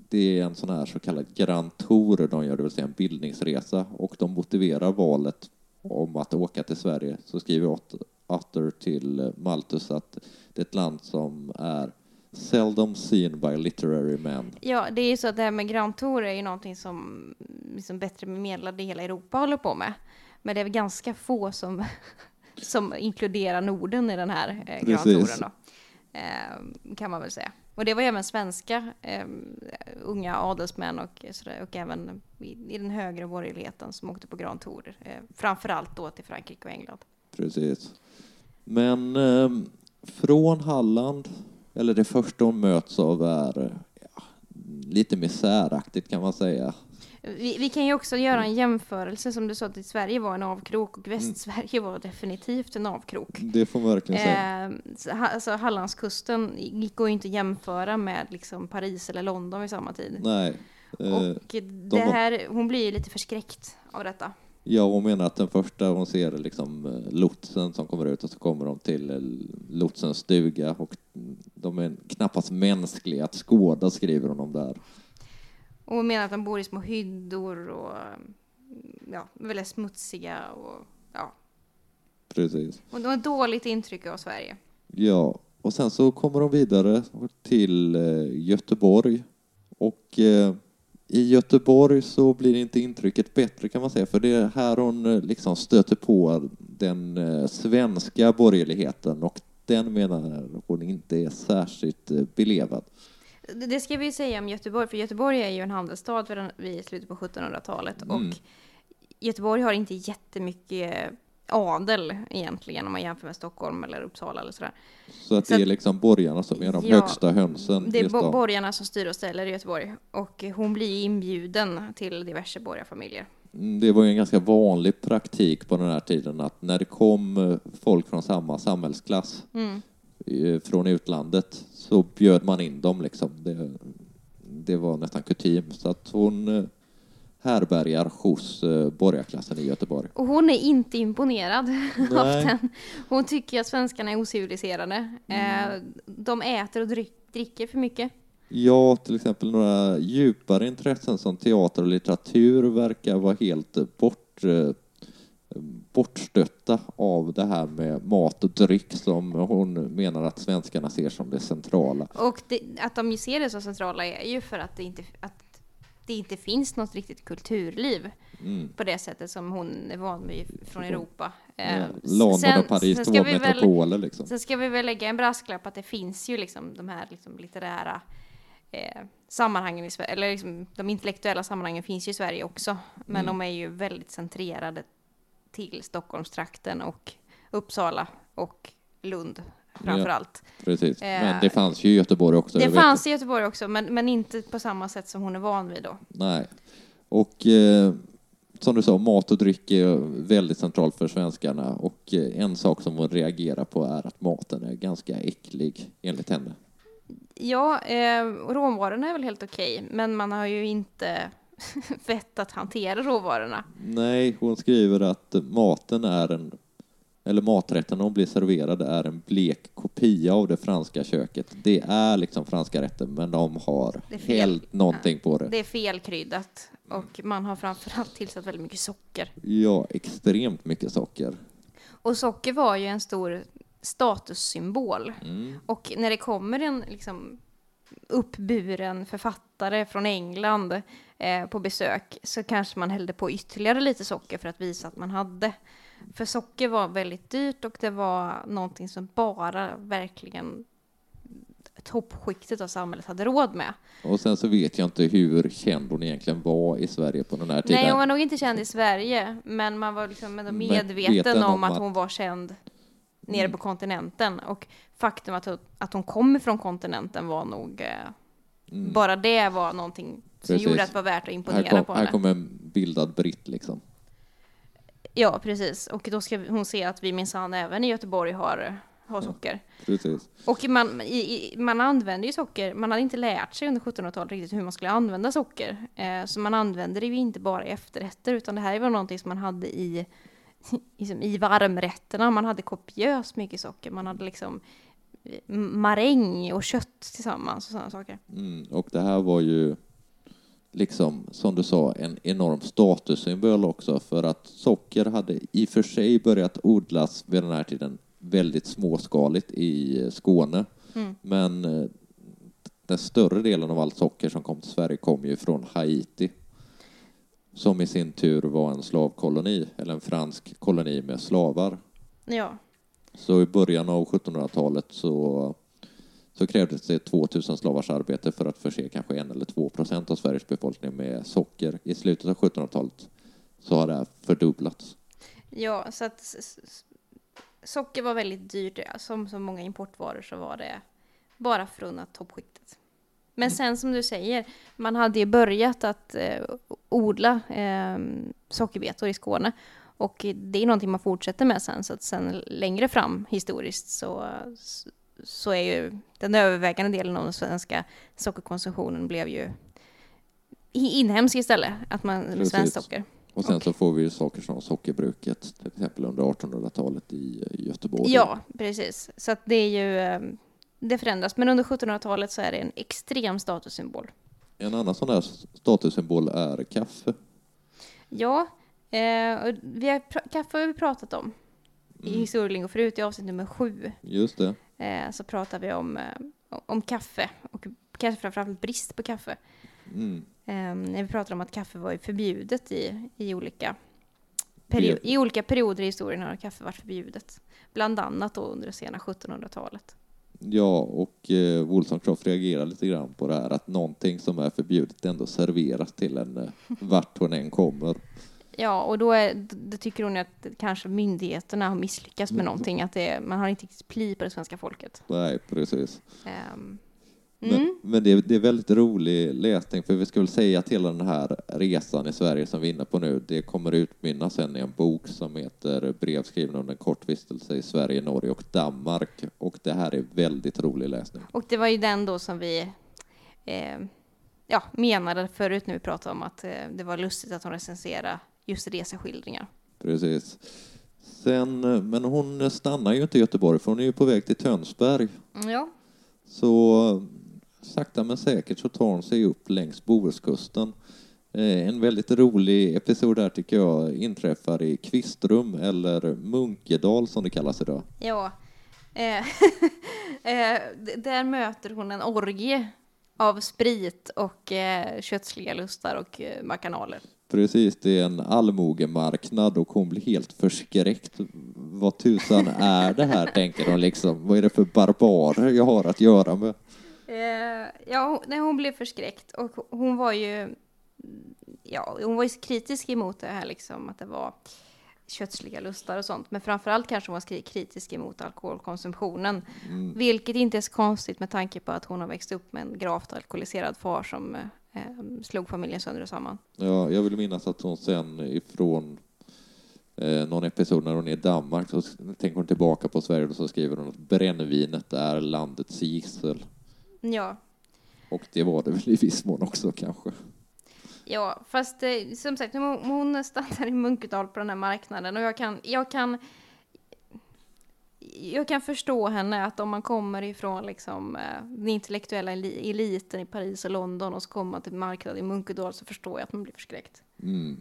det är en sån här så kallad Grand Tour de gör, det vill säga en bildningsresa. Och de motiverar valet om att åka till Sverige. Så skriver Ot- Otter till Malthus att det är ett land som är seldom seen by literary men. Ja, det är ju så att det här med Grand Tour är ju någonting som liksom bättre bemedlade i hela Europa håller på med. Men det är väl ganska få som, *laughs* som inkluderar Norden i den här eh, Grand. Touren då. Eh, kan man väl säga. Och det var ju även svenska eh, unga adelsmän och, sådär, och även i, i den högre borgerligheten som åkte på Grand Tour. Eh, framförallt då till Frankrike och England. Precis. Men ehm, från Halland, eller det första hon möts av är ja, lite misäraktigt kan man säga. Vi, vi kan ju också göra en jämförelse som du sa att Sverige var en avkrok och Västsverige var definitivt en avkrok. Det får man verkligen säga. Eh, alltså Hallandskusten går ju inte att jämföra med liksom Paris eller London vid samma tid. Nej. Eh, Och det här, hon blir ju lite förskräckt av detta. Ja, hon menar att den första hon ser är liksom eh, lotsen som kommer ut och så kommer de till eh, lotsens stuga och de är knappast mänskliga att skåda, skriver hon om där. Och hon menar att de bor i små hyddor och ja, väldigt smutsiga och ja. Precis. Och det var ett dåligt intryck av Sverige. Ja, och sen så kommer de vidare till eh, Göteborg. Och i Göteborg så blir inte intrycket bättre kan man säga, för det är här hon eh, liksom stöter på den eh, svenska borgerligheten och den menar hon inte är särskilt eh, belevad. Det- ska vi säga om Göteborg, för Göteborg är ju en handelsstad för den, vid slutet på 1700-talet. Mm. Och Göteborg har inte jättemycket adel egentligen om man jämför med Stockholm eller Uppsala eller sådär. Så att Så det är att- liksom borgarna som är de Ja, högsta hönsen Det är bo- borgarna som styr och ställer i Göteborg. Och hon blir ju inbjuden till diverse borgarfamiljer. Mm, Det var ju en ganska vanlig praktik på den här tiden att när det kom eh, folk från samma samhällsklass Mm. eh, från utlandet så bjöd man in dem liksom. Det, det var nästan kutym. Så att hon eh, härbergar hos eh, borgarklassen i Göteborg. Och hon är inte imponerad *laughs* av den. Hon tycker att svenskarna är ociviliserade. Mm. Eh, de äter och dricker för mycket. Ja, till exempel några djupare intressen som teater och litteratur verkar vara helt bort, eh, bortstötta av det här med mat och dryck som hon menar att svenskarna ser som det centrala. Och det, att de ser det så centrala är ju för att det inte, att det inte finns något riktigt kulturliv Mm. på det sättet som hon är van vid från Europa. Ja, Eh, London sen- och Paris, sen två ska vi väl- metropoler liksom. Sen ska vi väl lägga en brasklapp att det finns ju liksom de här liksom litterära eh, sammanhangen i Sverige, eller liksom de intellektuella sammanhangen finns ju i Sverige också. Men Mm. de är ju väldigt centrerade till Stockholmstrakten och Uppsala och Lund framför Ja, allt. Precis. Eh, Men det fanns ju i Göteborg också. Det fanns i Göteborg också, men, men inte på samma sätt som hon är van vid då. Nej. Och eh, som du sa, mat och dryck är väldigt centralt för svenskarna och eh, en sak som hon reagerar på är att maten är ganska äcklig enligt henne. Ja, eh, råvarorna är väl helt okej, men man har ju inte *laughs* vett att hantera råvarorna. Nej, hon skriver att maten är en eller maträtten hon blir serverad är en blek kopia av det franska köket. Det är liksom franska rätter, men de har hällt någonting på det. Det är felkryddat och man har framförallt tillsatt väldigt mycket socker. Ja, extremt mycket socker. Och socker var ju en stor statussymbol. Mm. Och när det kommer en liksom uppburen författare från England eh, på besök så kanske man hällde på ytterligare lite socker för att visa att man hade. För socker var väldigt dyrt och det var någonting som bara verkligen toppskiktet av samhället hade råd med. Och sen så vet jag inte hur känd hon egentligen var i Sverige på den här tiden. Nej, hon var nog inte känd i Sverige, men man var liksom medveten Medveten om, om att att- hon var känd nere Mm. på kontinenten. Och faktum att hon, att hon kommer från kontinenten var nog... Eh, Mm. Bara det var någonting som Precis. gjorde att det var värt att här, imponera kom, på här henne. kommer en bildad britt liksom. Ja, precis. Och då ska hon se att vi minsann även i Göteborg har, har socker. Precis. Och man, i, i, man använder ju socker, man hade inte lärt sig under 1700-talet riktigt hur man skulle använda socker. Eh, så man använde det ju inte bara i efterrätter, utan det här var någonting som man hade i, *laughs* liksom, i varmrätterna. Man hade kopiöst mycket socker. Man hade liksom eh, maräng och kött tillsammans och sådana saker. Mm. Och det här var ju liksom, som du sa, en enorm statussymbol också för att socker hade i och för sig börjat odlas vid den här tiden väldigt småskaligt i Skåne. Mm. Men eh, den större delen av allt socker som kom till Sverige kom ju från Haiti. Som i sin tur var en slavkoloni, eller en fransk koloni med slavar. Ja, Så i början av 1700-talet så, så krävdes det 2000 slavars arbete för att förse kanske en eller två procent av Sveriges befolkning med socker. I slutet av 1700-talet så har det här fördubblats. ja så att socker var väldigt dyrt. Som så många importvaror så var det bara förunnat toppskiktet. Men sen som du säger, man hade ju börjat att eh, odla eh, sockerbetor i Skåne. Och det är någonting man fortsätter med sen, så att sen längre fram historiskt så, så är ju den övervägande delen av den svenska sockerkonsumtionen blev ju i- inhemsk istället, att man Precis. svenskt socker. Och sen Och- så får vi ju saker som sockerbruket, till exempel under 1800-talet i i Göteborg. Ja, precis. Så att det är ju, eh, det förändras. Men under 1700-talet så är det en extrem statussymbol. En annan sån där statussymbol är kaffe. Ja, Eh, vi har, kaffe har vi pratat om i Mm. historielingo förut i avsnitt nummer sju. Just det. Eh, så pratar vi om, eh, om kaffe och kanske framförallt brist på kaffe. Mm. Eh, när vi pratar om att kaffe var ju förbjudet i, i, olika perio- Det- i olika perioder i historien har kaffe varit förbjudet. Bland annat då under det sena 1700-talet. Ja, och eh, Wollstonecraft reagerar lite grann på det här att någonting som är förbjudet ändå serveras till en eh, vart hon än kommer. Ja, och då, är, då tycker hon att kanske myndigheterna har misslyckats med någonting, att det, man har inte riktigt pli på det svenska folket. Nej, precis. Men, mm. men det, är- det är väldigt rolig läsning, för vi ska väl säga att hela den här resan i Sverige som vi är inne på nu, det kommer utmynna sen i en bok som heter Brev skrivna under en kort vistelse i Sverige, Norge och Danmark. Och det här är väldigt rolig läsning. Och det var ju den då som vi eh, ja, menade förut när vi pratade om att eh, det var lustigt att hon recenserade just reseskildringar. Precis. Sen, eh, men hon stannar ju inte i Göteborg, för hon är ju på väg till Tönsberg. Mm, Ja, Så eh, sakta men säkert så tar hon sig upp längs Bohuskusten. Eh, En väldigt rolig episod där tycker jag inträffar i Kvistrum eller Munkedal som det kallas idag. ja. Eh, *laughs* där möter hon en orgie av sprit och eh, kötsliga lustar och eh, bakanaler. Precis, det är en allmogemarknad och hon blir helt förskräckt. Vad tusan är det här, *laughs* tänker hon liksom. Vad är det för barbarer jag har att göra med? Eh, ja, nej, hon blev förskräckt och hon var ju ja, hon var ju kritisk emot det här liksom att det var kötsliga lustar och sånt. Men framförallt kanske hon var kritisk emot alkoholkonsumtionen. Mm. Vilket inte är så konstigt med tanke på att hon har växt upp med en gravt alkoholiserad far som eh, slog familjen sönder och samman. Ja, jag vill minnas att hon sen ifrån eh, någon episod när hon är i Danmark så tänker hon tillbaka på Sverige och så skriver hon att brännvinet är landets gissel. Ja, Och det var det väl i viss mån också kanske. Ja, fast eh, som sagt, hon, hon stannar i Munkedal på den här marknaden och jag kan, jag kan jag kan förstå henne att om man kommer ifrån liksom, eh, den intellektuella eli- eliten i Paris och London och så kommer man till marknaden i Munkedal så förstår jag att man blir förskräckt. Mm.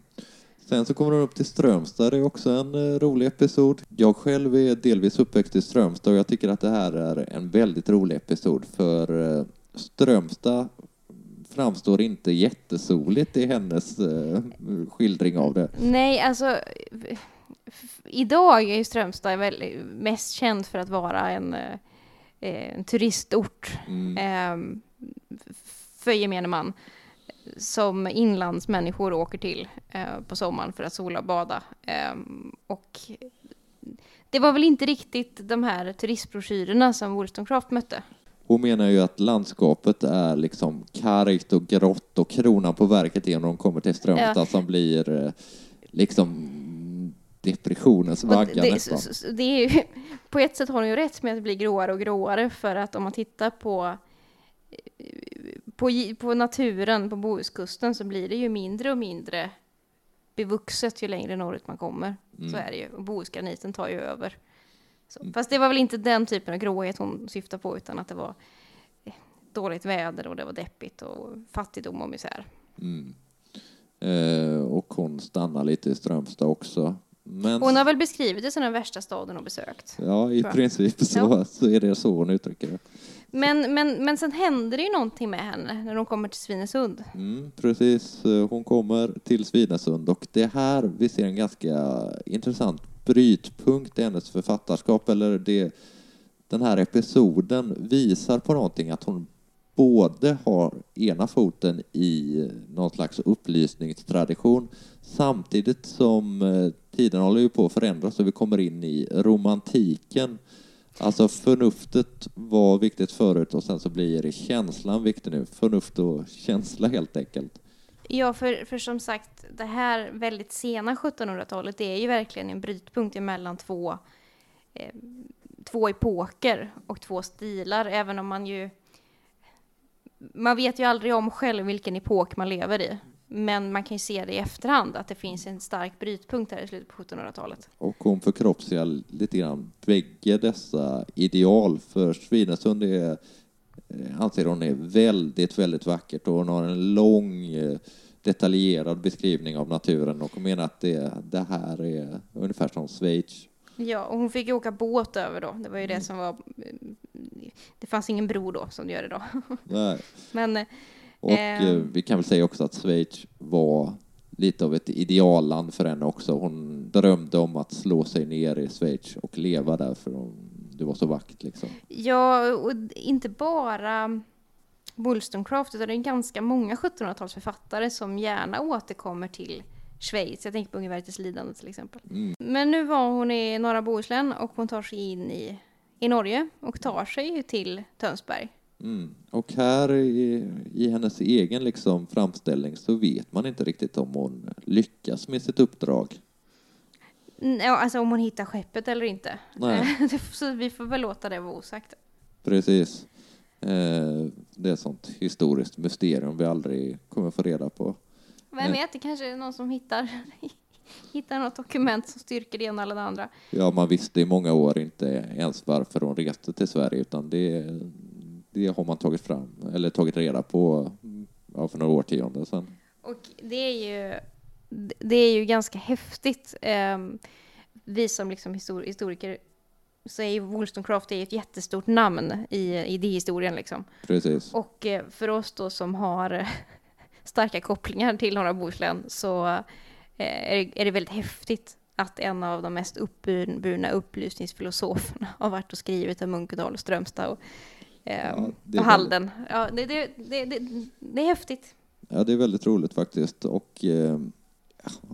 Sen så kommer hon upp till Strömstad, det är också en eh, rolig episod. Jag själv är delvis uppväxt i Strömstad och jag tycker att det här är en väldigt rolig episod för eh, Strömstad framstår inte jättesoligt i hennes skildring av det. Nej, alltså idag är ju Strömstad väl mest känd för att vara en, eh, en turistort. Mm. eh, för gemene man som inlandsmänniskor åker till eh, på sommaren för att sola och bada. Eh, och det var väl inte riktigt de här turistbroschyrerna som Wollstonecraft mötte. Hon menar ju att landskapet är liksom kargt och grått och kronan på verket är när de kommer till Strömstad Ja. som blir eh, liksom depressionens vagga det, nästan. så- så- det är ju, *laughs* på ett sätt har hon ju rätt med att det blir gråare och gråare för att om man tittar på på, gi- på naturen på Bohuskusten så blir det ju mindre och mindre bevuxet ju längre norrut man kommer. Så Mm. är det ju. Och Bohusgraniten tar ju över. Så. Fast det var väl inte den typen av gråhet hon syftar på utan att det var eh, dåligt väder och det var deppigt och fattigdom och misär. Mm. Eh, och hon stannar lite i Strömstad också. Men Hon har väl beskrivit det som den värsta staden hon besökt. ja, i princip så, Ja. så är det så hon uttrycker det. Men, men, men sen händer det ju någonting med henne när de kommer till Svinesund. Mm, precis, Eh, hon kommer till Svinesund och det är här vi ser en ganska intressant brytpunkt i hennes författarskap. Eller det, den här episoden visar på någonting att hon både har ena foten i någon slags upplysningstradition samtidigt som eh, tiden håller ju på att förändras och vi kommer in i romantiken. Alltså förnuftet var viktigt förut och sen så blir känslan viktig nu. Förnuft och känsla helt enkelt. Ja, för, för som sagt, det här väldigt sena 1700-talet, det är ju verkligen en brytpunkt emellan två, eh, två epoker och två stilar, även om man ju... Man vet ju aldrig om själv vilken epok man lever i. Men man kan ju se det i efterhand, att det finns en stark brytpunkt här i slutet på 1700-talet. Och hon förkroppsligar lite grann bägge dessa ideal. För Svinesund är, eh, anser hon är väldigt, väldigt vackert och hon har en lång eh, detaljerad beskrivning av naturen och menar att det, det här är ungefär som Schweiz. Ja, och hon fick ju åka båt över då. Det var ju det som var... Det fanns ingen bro då, som det gör idag. Nej. *laughs* Men Och Eh. eh, vi kan väl säga också att Schweiz var lite av ett idealland för henne också. Hon drömde om att slå sig ner i Schweiz och leva där för det var så vackert liksom. Ja, och inte bara Wollstonecraft, utan det är ganska många 1700-talsförfattare som gärna återkommer till Schweiz. Jag tänker på Ungverkets lidande till exempel. Mm. Men nu var hon i norra Bohuslän och hon tar sig in i, i Norge och tar sig till Tönsberg. Mm. Och här i, i hennes egen liksom framställning så vet man inte riktigt om hon lyckas med sitt uppdrag. Ja, alltså om hon hittar skeppet eller inte. *laughs* Så vi får väl låta det vara osagt. Precis. Eh, det är ett sånt historiskt mysterium vi aldrig kommer få reda på. Vem Nej. vet, det kanske är någon som hittar, *laughs* hittar något dokument som styrker det ena eller det andra. Ja, man visste i många år inte ens varför hon reste till Sverige utan det, det har man tagit fram, eller tagit reda på ja, för några årtionden sedan. Och det är ju, det är ju ganska häftigt. Ehm, vi som liksom histor- historiker så är ju Wollstonecraft är ju ett jättestort namn i idéhistorien liksom. Precis. Och eh, för oss då som har starka kopplingar till norra Bohuslän så eh, är det, väldigt häftigt att en av de mest uppburna upplysningsfilosoferna har varit och skrivit om Munkedal och Strömstad och, eh, Ja, det är och Halden. Ja, det, det, det, det, det är häftigt. Ja, det är väldigt roligt faktiskt. Och eh,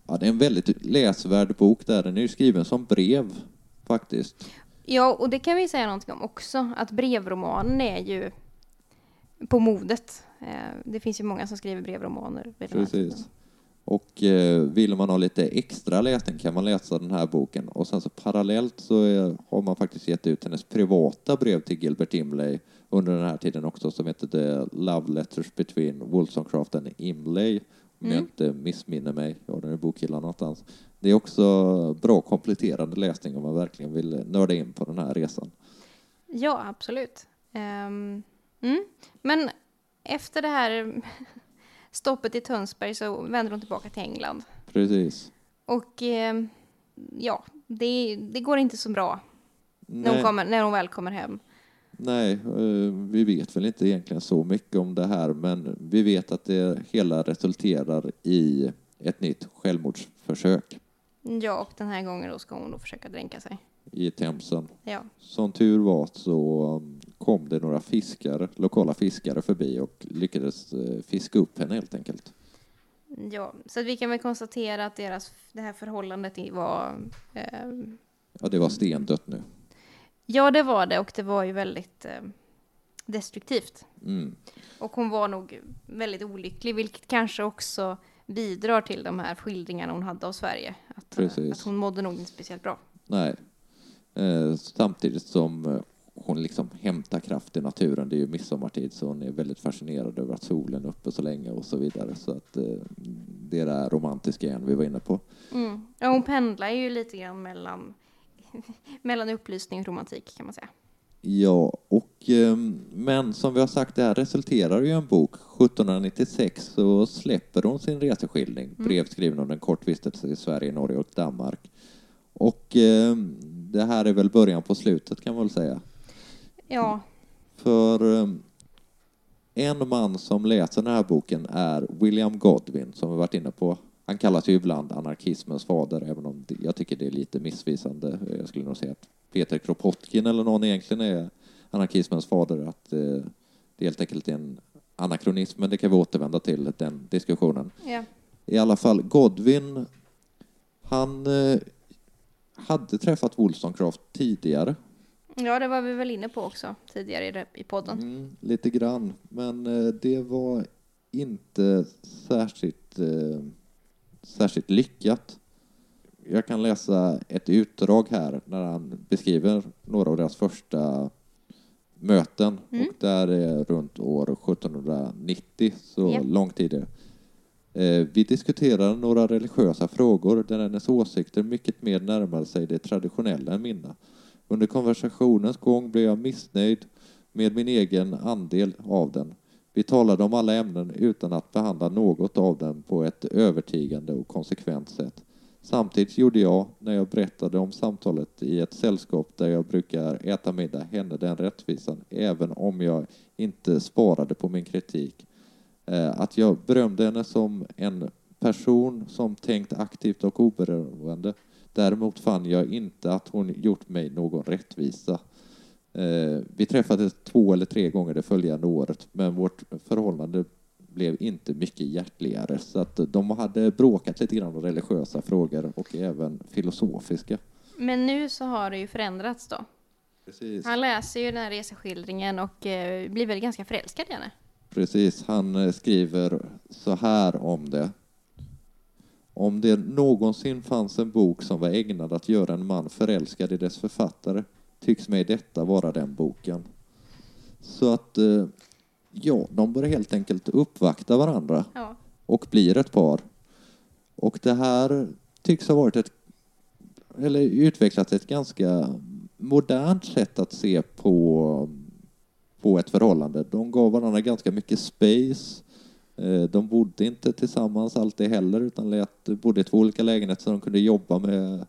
ja, det är en väldigt läsvärd bok där. Den är ju skriven som brev faktiskt. Ja, och det kan vi säga någonting om också, att brevromanen är ju på modet. Eh, det finns ju många som skriver brevromaner. Precis. Och eh, vill man ha lite extra läsning kan man läsa den här boken. Och sen så parallellt så är, har man faktiskt gett ut hennes privata brev till Gilbert Imlay under den här tiden också som heter The Love Letters Between Wollstonecraft and Imlay. Om jag Mm. inte missminner mig. Jag har den i bokhyllan någonstans. Det är också bra kompletterande läsning om man verkligen vill nörda in på den här resan. Ja, absolut. Ehm, mm. Men efter det här *laughs* stoppet i Tönsberg så vänder hon tillbaka till England. Precis. Och ehm, ja, det, det går inte så bra när hon, kommer, när hon väl kommer hem. Nej, eh, vi vet väl inte egentligen så mycket om det här, men vi vet att det hela resulterar i ett nytt självmordsförsök Ja, och den här gången då ska hon då försöka dränka sig. i Themsen. Ja. Som tur var så um, kom det några fiskare, lokala fiskare förbi och lyckades eh, fiska upp henne helt enkelt. Ja, så vi kan väl konstatera att deras, det här förhållandet var... ehm, Ja, det var stendött nu. ja, det var det och det var ju väldigt eh, destruktivt. Mm. Och hon var nog väldigt olycklig, vilket kanske också bidrar till de här skildringarna hon hade av Sverige. Att, eh, Precis. att hon mådde nog inte speciellt bra. Nej. Eh, samtidigt som eh, hon liksom hämtar kraft i naturen. Det är ju midsommartid så hon är väldigt fascinerad över att solen är uppe så länge och så vidare. Så att eh, det är det här romantiska igen vi var inne på. Mm. Ja, hon pendlar ju lite grann mellan, *laughs* mellan upplysning och romantik kan man säga. Ja, och eh, men som vi har sagt, det här resulterar ju i en bok. 1796 så släpper hon sin reseskildring, brev skriven en kort vistelse i Sverige, Norge och Danmark. Och eh, det här är väl början på slutet kan man väl säga. Ja, För eh, en man som läser den här boken är William Godwin, som vi varit inne på. Han kallas ju ibland anarkismens fader, även om det, jag tycker det är lite missvisande. Jag skulle nog säga att Peter Kropotkin eller någon egentligen är anarkismens fader, att eh, det helt enkelt är en anakronism, men det kan vi återvända till, den diskussionen. ja. I alla fall, Godwin, han eh, hade träffat Wollstonecraft tidigare ja, det var vi väl inne på också tidigare i, podden. Mm, lite grann, men eh, det var inte särskilt, eh, särskilt lyckat. Jag kan läsa ett utdrag här när han beskriver några av deras första möten Mm. och där är runt år 1790, så Ja. långt tidigare. Eh, Vi diskuterade några religiösa frågor där hennes åsikter mycket mer närmade sig det traditionella än mina. Under konversationens gång blev jag missnöjd med min egen andel av den. Vi talade om alla ämnen utan att behandla något av dem på ett övertygande och konsekvent sätt. Samtidigt gjorde jag, när jag berättade om samtalet i ett sällskap där jag brukar äta middag, henne den rättvisan, även om jag inte sparade på min kritik. Eh, att jag berömde henne som en person som tänkt aktivt och oberoende. Däremot fann jag inte att hon gjort mig någon rättvisa. Eh, vi träffades två eller tre gånger det följande året, men vårt förhållande blev inte mycket hjärtligare. Så att de hade bråkat lite grann om religiösa frågor och även filosofiska. Men nu så har det ju förändrats då. Precis. Han läser ju den här reseskildringen och eh, blir väl ganska förälskad i henne. Precis, han eh, skriver så här om det. Om det någonsin fanns en bok som var ägnad att göra en man förälskad i dess författare tycks mig detta vara den boken. Så att, eh, ja, de börjar helt enkelt uppvakta varandra Ja. och blir ett par. Och det här tycks ha varit ett, eller utvecklat ett ganska modernt sätt att se på, på ett förhållande. De gav varandra ganska mycket space. Eh, De bodde inte tillsammans alltid heller utan lät, bodde i två olika lägenheter så de kunde jobba med,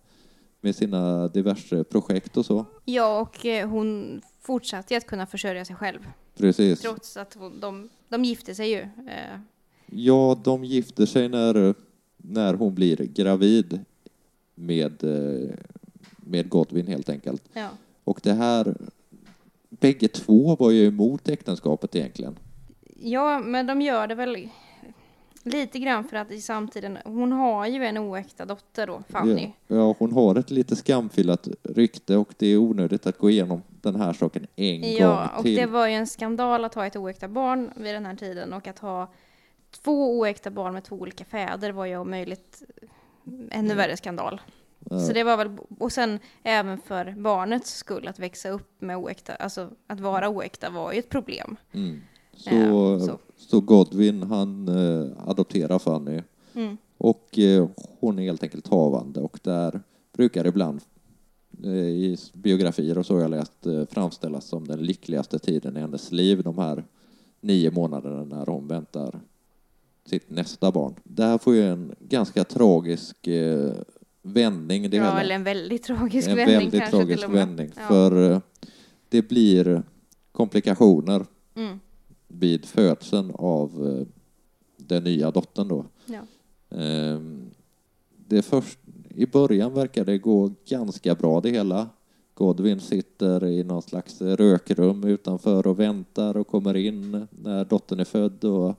med sina diverse projekt och så. Ja, och eh, hon fortsatte att kunna försörja sig själv. Precis. Trots att hon, de, de gifte sig ju. Eh, Ja, de gifter sig när, när hon blir gravid med, med Godwin helt enkelt. ja. Och det här, bägge två var ju emot äktenskapet egentligen. Ja, men de gör det väl lite grann för att i samtiden, hon har ju en oäkta dotter då, Fanny. Ja, ja, hon har ett lite skamfilat rykte och det är onödigt att gå igenom den här saken en Ja, gång och till. det var ju en skandal att ha ett oäkta barn vid den här tiden och att ha två oäkta barn med två olika fäder var ju om möjligt ännu värre skandal. Ja. Så det var väl, och sen även för barnets skull att växa upp med oäkta, alltså att vara oäkta var ju ett problem. Mm. Så, Ja, så. så. Godwin han eh, adopterar Fanny Mm. och eh, hon är helt enkelt havande och där brukar ibland eh, i biografier och så har jag läst eh, framställas som den lyckligaste tiden i hennes liv, de här nio månaderna när hon väntar sitt nästa barn. Det här får ju en ganska tragisk eh, vändning. Det Ja, hela. eller en väldigt tragisk en vändning väldigt kanske tragisk vändning. Ja. För eh, det blir komplikationer Mm. Vid födseln av eh, den nya dottern då. Ja. Ehm, Det först, I början verkar det gå ganska bra det hela. Godwin sitter i någon slags rökrum utanför och väntar och kommer in när dottern är född och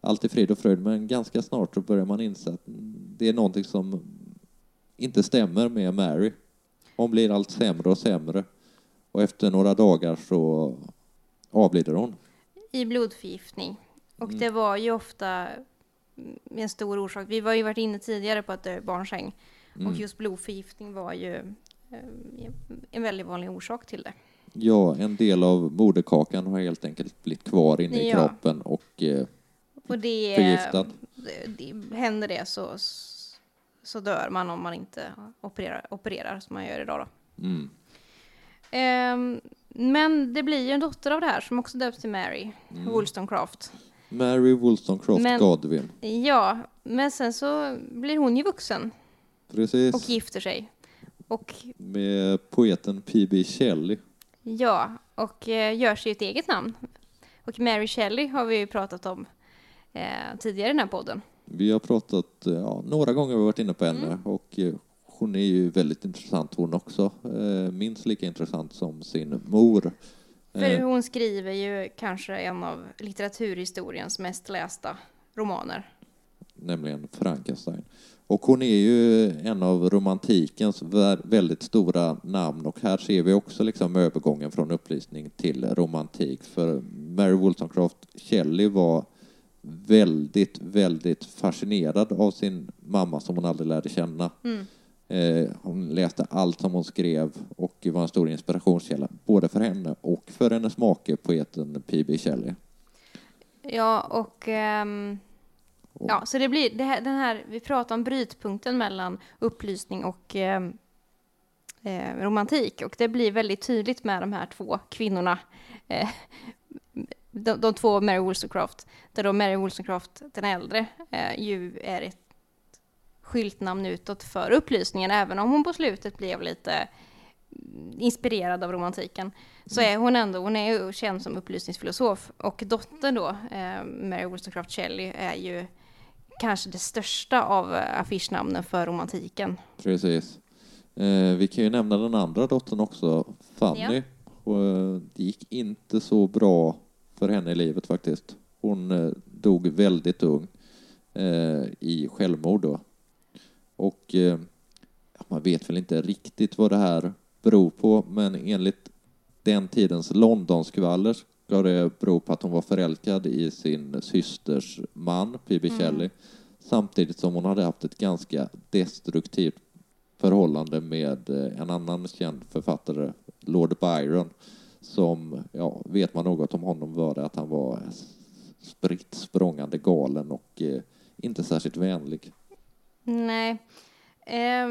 allt är frid och fröjd. Men ganska snart så börjar man inse att det är någonting som inte stämmer med Mary. Hon blir allt sämre och sämre och efter några dagar så avlider hon. I blodförgiftning. Och Mm. det var ju ofta en stor orsak. Vi var ju varit inne tidigare på att dö i barnsäng. Mm. Och just blodförgiftning var ju eh, en väldigt vanlig orsak till det. Ja, en del av moderkakan har helt enkelt blivit kvar inne i Ja. kroppen och eh, Och det, Förgiftad. det, det, händer det så, så dör man om man inte opererar, opererar som man gör idag då. mm, Ehm, men det blir ju en dotter av det här som också döps till Mary Mm. Wollstonecraft. Mary Wollstonecraft Men- Godwin. Ja, men sen så blir hon ju vuxen Precis. och gifter sig. Och Med poeten P.B. Shelley. ja, och eh, gör sig ett eget namn. Och Mary Shelley har vi ju pratat om eh, tidigare i den här podden. Vi har pratat, eh, ja, några gånger har vi varit inne på henne Mm. och eh, hon är ju väldigt intressant hon också. Eh, minst lika intressant som sin mor. För Eh, hon skriver ju kanske en av litteraturhistoriens mest lästa romaner. nämligen Frankenstein. Och hon är ju en av romantikens vä- väldigt stora namn och här ser vi också liksom övergången från upplysning till romantik. För Mary Wollstonecraft Shelley var väldigt, väldigt fascinerad av sin mamma som hon aldrig lärde känna. Mm. Eh, hon läste allt som hon skrev och var en stor inspirationskälla både för henne och för hennes make, poeten P.B. Shelley. Ja, och... ehm, ja, så det blir det här, den här... Vi pratar om brytpunkten mellan upplysning och um, eh, romantik. Och det blir väldigt tydligt med de här två kvinnorna. Eh, de, de två Mary Wollstonecraft, där då Mary Wollstonecraft den äldre eh, ju är ett skyltnamn utåt för upplysningen, även om hon på slutet blev lite inspirerad av romantiken, så är hon ändå, hon är ju känd som upplysningsfilosof. Och dottern då, eh, Mary Wollstonecraft Shelley, är ju kanske det största av affischnamnen för romantiken. Precis. Eh, vi kan ju nämna den andra dottern också, Fanny. Ja. Och, eh, det gick inte så bra för henne i livet faktiskt. Hon eh, dog väldigt ung eh, i självmord då. Och eh, man vet väl inte riktigt vad det här beror på, men enligt den tidens Londonskvaller ska det bero på att hon var förälskad i sin systers man, P.B. Mm. Shelley, samtidigt som hon hade haft ett ganska destruktivt förhållande med eh, en annan känd författare, Lord Byron, som, ja, vet man något om honom var det att han var spritt språngande galen och eh, inte särskilt vänlig. Nej. Eh,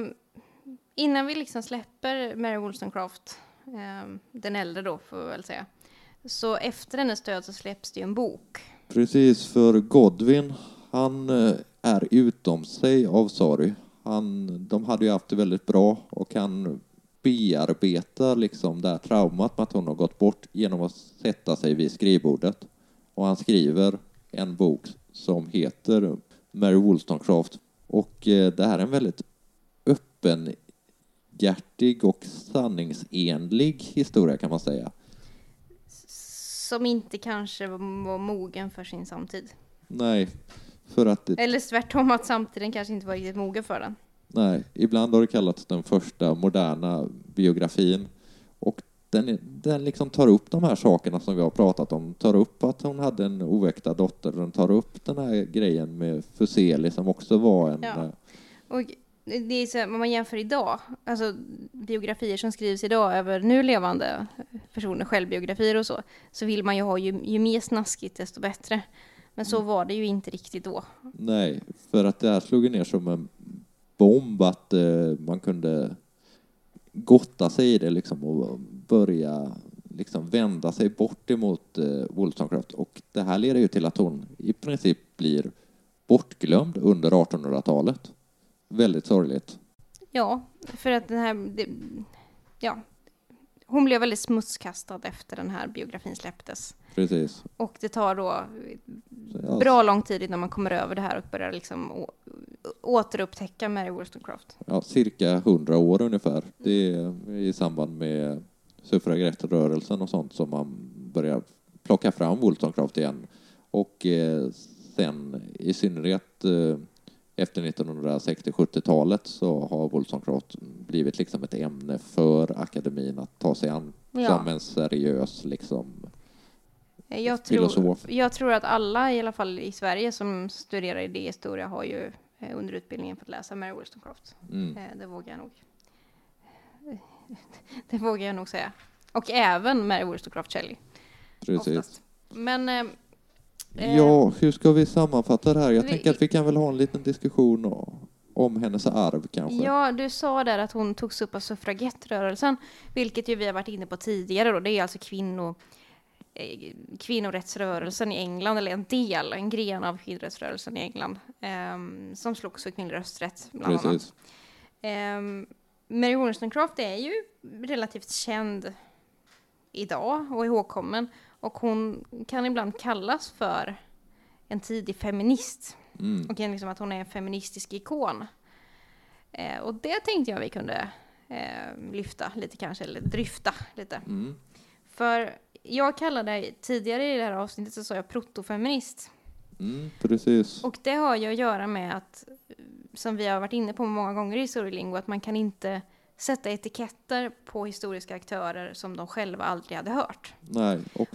innan vi liksom släpper Mary Wollstonecraft, eh, den äldre då får vi väl säga, så efter hennes död så släpps det ju en bok. Precis, för Godwin, han eh, är utom sig av sorg. Han, de hade ju haft det väldigt bra och han bearbetar liksom det här traumat med att hon har gått bort genom att sätta sig vid skrivbordet. Och han skriver en bok som heter Mary Wollstonecraft. Och eh, det här är en väldigt öppenhjärtig och sanningsenlig historia kan man säga. Som inte kanske var mogen för sin samtid. Nej, för att det, Eller tvärtom, att samtiden kanske inte var riktigt mogen för den. Nej, ibland har det kallats den första moderna biografin. Den, den liksom tar upp de här sakerna som vi har pratat om. Tar upp att hon hade en oäkta dotter. Den tar upp den här grejen med Fuseli som också var en... Ja. eh, Och det är så, här, om man jämför idag, alltså biografier som skrivs idag över nu levande personer, självbiografier och så, så vill man ju ha ju, ju mer snaskigt desto bättre. Men så var det ju inte riktigt då. Nej, för att det här slog ner som en bomb att eh, man kunde gotta sig i det liksom och börja liksom vända sig bort emot eh, Wollstonecraft. Och det här leder ju till att hon i princip blir bortglömd under 1800-talet. Väldigt sorgligt. Ja, för att den här, det, ja, hon blev väldigt smutskastad efter den här biografin släpptes. Precis. Och det tar då bra lång tid innan man kommer över det här och börjar liksom återupptäcka Mary Wollstonecraft. ja, cirka 100 år ungefär. Det är i samband med suffragettrörelsen och sånt som man börjar plocka fram Wollstonecraft igen. Och eh, sen i synnerhet eh, efter 1960-70-talet så har Wollstonecraft blivit liksom ett ämne för akademin att ta sig an Ja. som en seriös liksom Jag tror, filosof. jag tror att alla, i alla fall i Sverige, som studerar idéhistoria har ju eh, under utbildningen fått läsa Mary Wollstonecraft. Mm, Eh, Det vågar jag nog. *laughs* Det vågar jag nog säga. Och även Mary Wollstonecraft Shelley. precis. Oftast. Men eh, Ja, hur ska vi sammanfatta det här? Jag vi- tänker att vi kan väl ha en liten diskussion om hennes arv kanske. Ja, du sa där att hon togs upp av suffragettrörelsen, vilket ju vi har varit inne på tidigare då. Det är alltså kvinno, eh, kvinnorättsrörelsen i England, eller en del, en gren av kvinnorättsrörelsen i England, ehm, som slogs för kvinnlig rösträtt bland annat. Precis. Um, Mary Wollstonecraft är ju relativt känd idag och ihågkommen och hon kan ibland kallas för en tidig feminist Mm. och liksom att hon är en feministisk ikon. Eh, och det tänkte jag vi kunde eh, lyfta lite kanske, eller dryfta lite. Mm. För jag kallade tidigare i det här avsnittet så sa jag protofeminist. Mm, precis. Och det har ju att göra med att, som vi har varit inne på många gånger i historielingo, att man kan inte sätta etiketter på historiska aktörer som de själva aldrig hade hört. Nej, och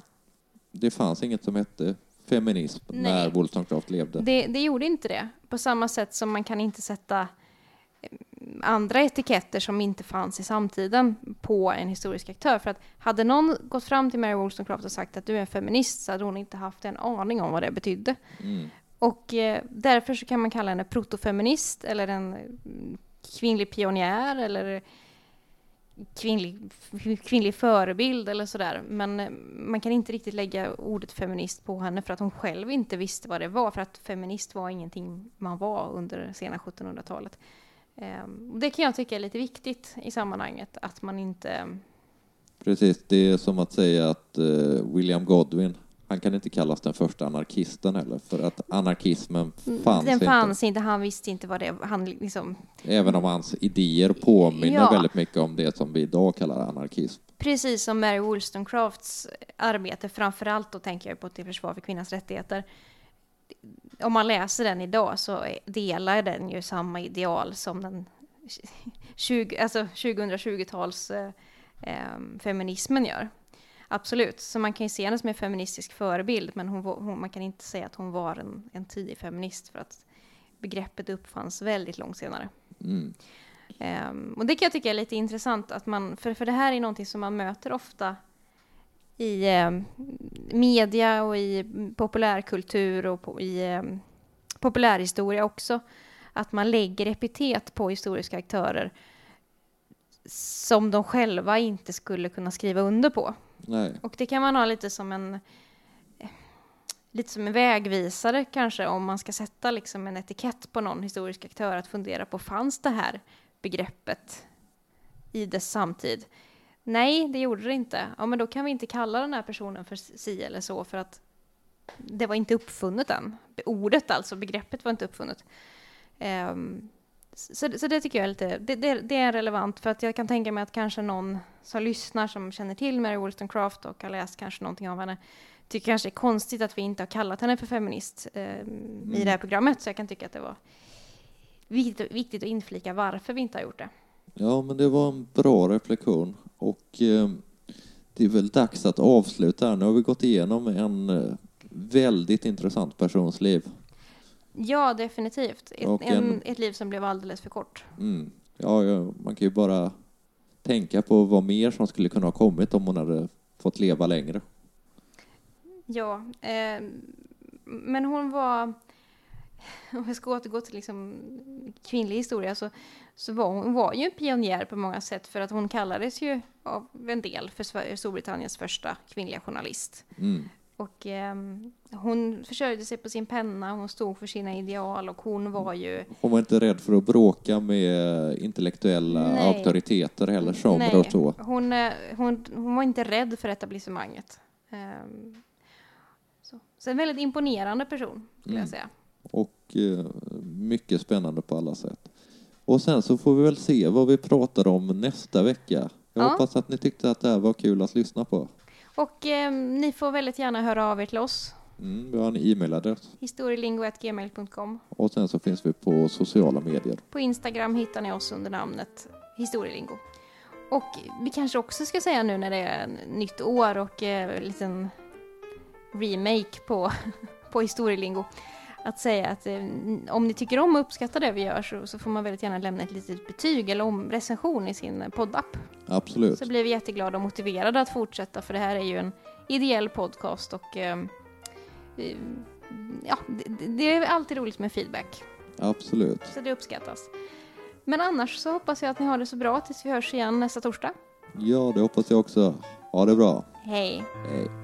det fanns inget som hette feminism Nej. när Wollstonecraft levde. Det, det gjorde inte det. På samma sätt som man kan inte sätta eh, andra etiketter som inte fanns i samtiden på en historisk aktör. För att hade någon gått fram till Mary Wollstonecraft och sagt att du är en feminist så hade hon inte haft en aning om vad det betydde. Mm. Och eh, därför så kan man kalla henne protofeminist eller en mm, kvinnlig pionjär eller kvinnlig, kvinnlig förebild eller sådär. Men eh, man kan inte riktigt lägga ordet feminist på henne för att hon själv inte visste vad det var. För att feminist var ingenting man var under sena 1700-talet. Ehm, det kan jag tycka är lite viktigt i sammanhanget, att man inte... Precis, det är som att säga att eh, William Godwin, han kan inte kallas den första anarkisten heller, för att anarkismen Mm, fanns, den fanns inte. inte. han visste inte vad det han liksom... Även om hans idéer påminner Ja. väldigt mycket om det som vi idag kallar anarkism. Precis som Mary Wollstonecrafts arbete, framförallt då tänker jag på till försvar för kvinnans rättigheter. Om man läser den idag så delar den ju samma ideal som den 20, alltså 2020-tals eh, eh, feminismen gör. Absolut, så man kan ju se henne som en feministisk förebild, men hon, hon, man kan inte säga att hon var en, en tidig feminist för att begreppet uppfanns väldigt långt senare. Mm. Ehm, och det kan jag tycka är lite intressant, att man, för, för det här är någonting som man möter ofta i ehm, media och i populärkultur och på, i ehm, populärhistoria också. Att man lägger epitet på historiska aktörer som de själva inte skulle kunna skriva under på. Nej, Och det kan man ha lite som en lite som en vägvisare kanske om man ska sätta liksom en etikett på någon historisk aktör att fundera på fanns det här begreppet i dess samtid? Nej, det gjorde det inte. Ja, men då kan vi inte kalla den här personen för si eller så för att det var inte uppfunnet än. Ordet alltså, begreppet var inte uppfunnet. Um, så, så det tycker jag är lite, det, det, det är relevant för att jag kan tänka mig att kanske någon som lyssnar som känner till Mary Wollstonecraft och har läst kanske någonting av henne tycker kanske det är konstigt att vi inte har kallat henne för feminist ehm, i det här programmet så jag kan tycka att det var viktigt, viktigt att inflika varför vi inte har gjort det. ja men det var en bra reflektion och eh, det är väl dags att avsluta här. Nu har vi gått igenom en eh, väldigt intressant persons liv. Ja, definitivt. Ett, en, en- ett liv som blev alldeles för kort. Mm. Ja, ja, man kan ju bara tänka på vad mer som skulle kunna ha kommit om hon hade fått leva längre. Ja, eh, men hon var, om jag ska återgå till liksom kvinnlig historia, så, så var hon var ju en pionjär på många sätt för att hon kallades ju av en del för Storbritanniens första kvinnliga journalist. Mm. Och eh, hon försörjde sig på sin penna, hon stod för sina ideal och hon var ju Hon var inte rädd för att bråka med intellektuella Nej. auktoriteter heller, som Nej, Rousseau. hon, eh, hon, hon var inte rädd för etablissemanget. Ehm, så. så en väldigt imponerande person, skulle Mm. jag säga. Och eh, mycket spännande på alla sätt. Och sen så får vi väl se vad vi pratar om nästa vecka. Jag Ja. hoppas att ni tyckte att det här var kul att lyssna på. Och ehm, ni får väldigt gärna höra av er till oss. Mm, vi har en e-mailadress historielingo.gmail.com. och sen så finns vi på sociala medier. På Instagram hittar ni oss under namnet Historielingo. Och vi kanske också ska säga nu när det är nytt år och eh, en liten remake på, *laughs* på Historielingo. Att säga att eh, om ni tycker om och uppskattar det vi gör så, så får man väldigt gärna lämna ett litet betyg eller om recension i sin poddapp. Absolut. Så blir vi jätteglada och motiverade att fortsätta för det här är ju en ideell podcast och ehm, eh, ja, det, det är alltid roligt med feedback. Absolut. Så det uppskattas. Men annars så hoppas jag att ni har det så bra tills vi hörs igen nästa torsdag. Ja, det hoppas jag också. Ha det bra. Hej! Hej.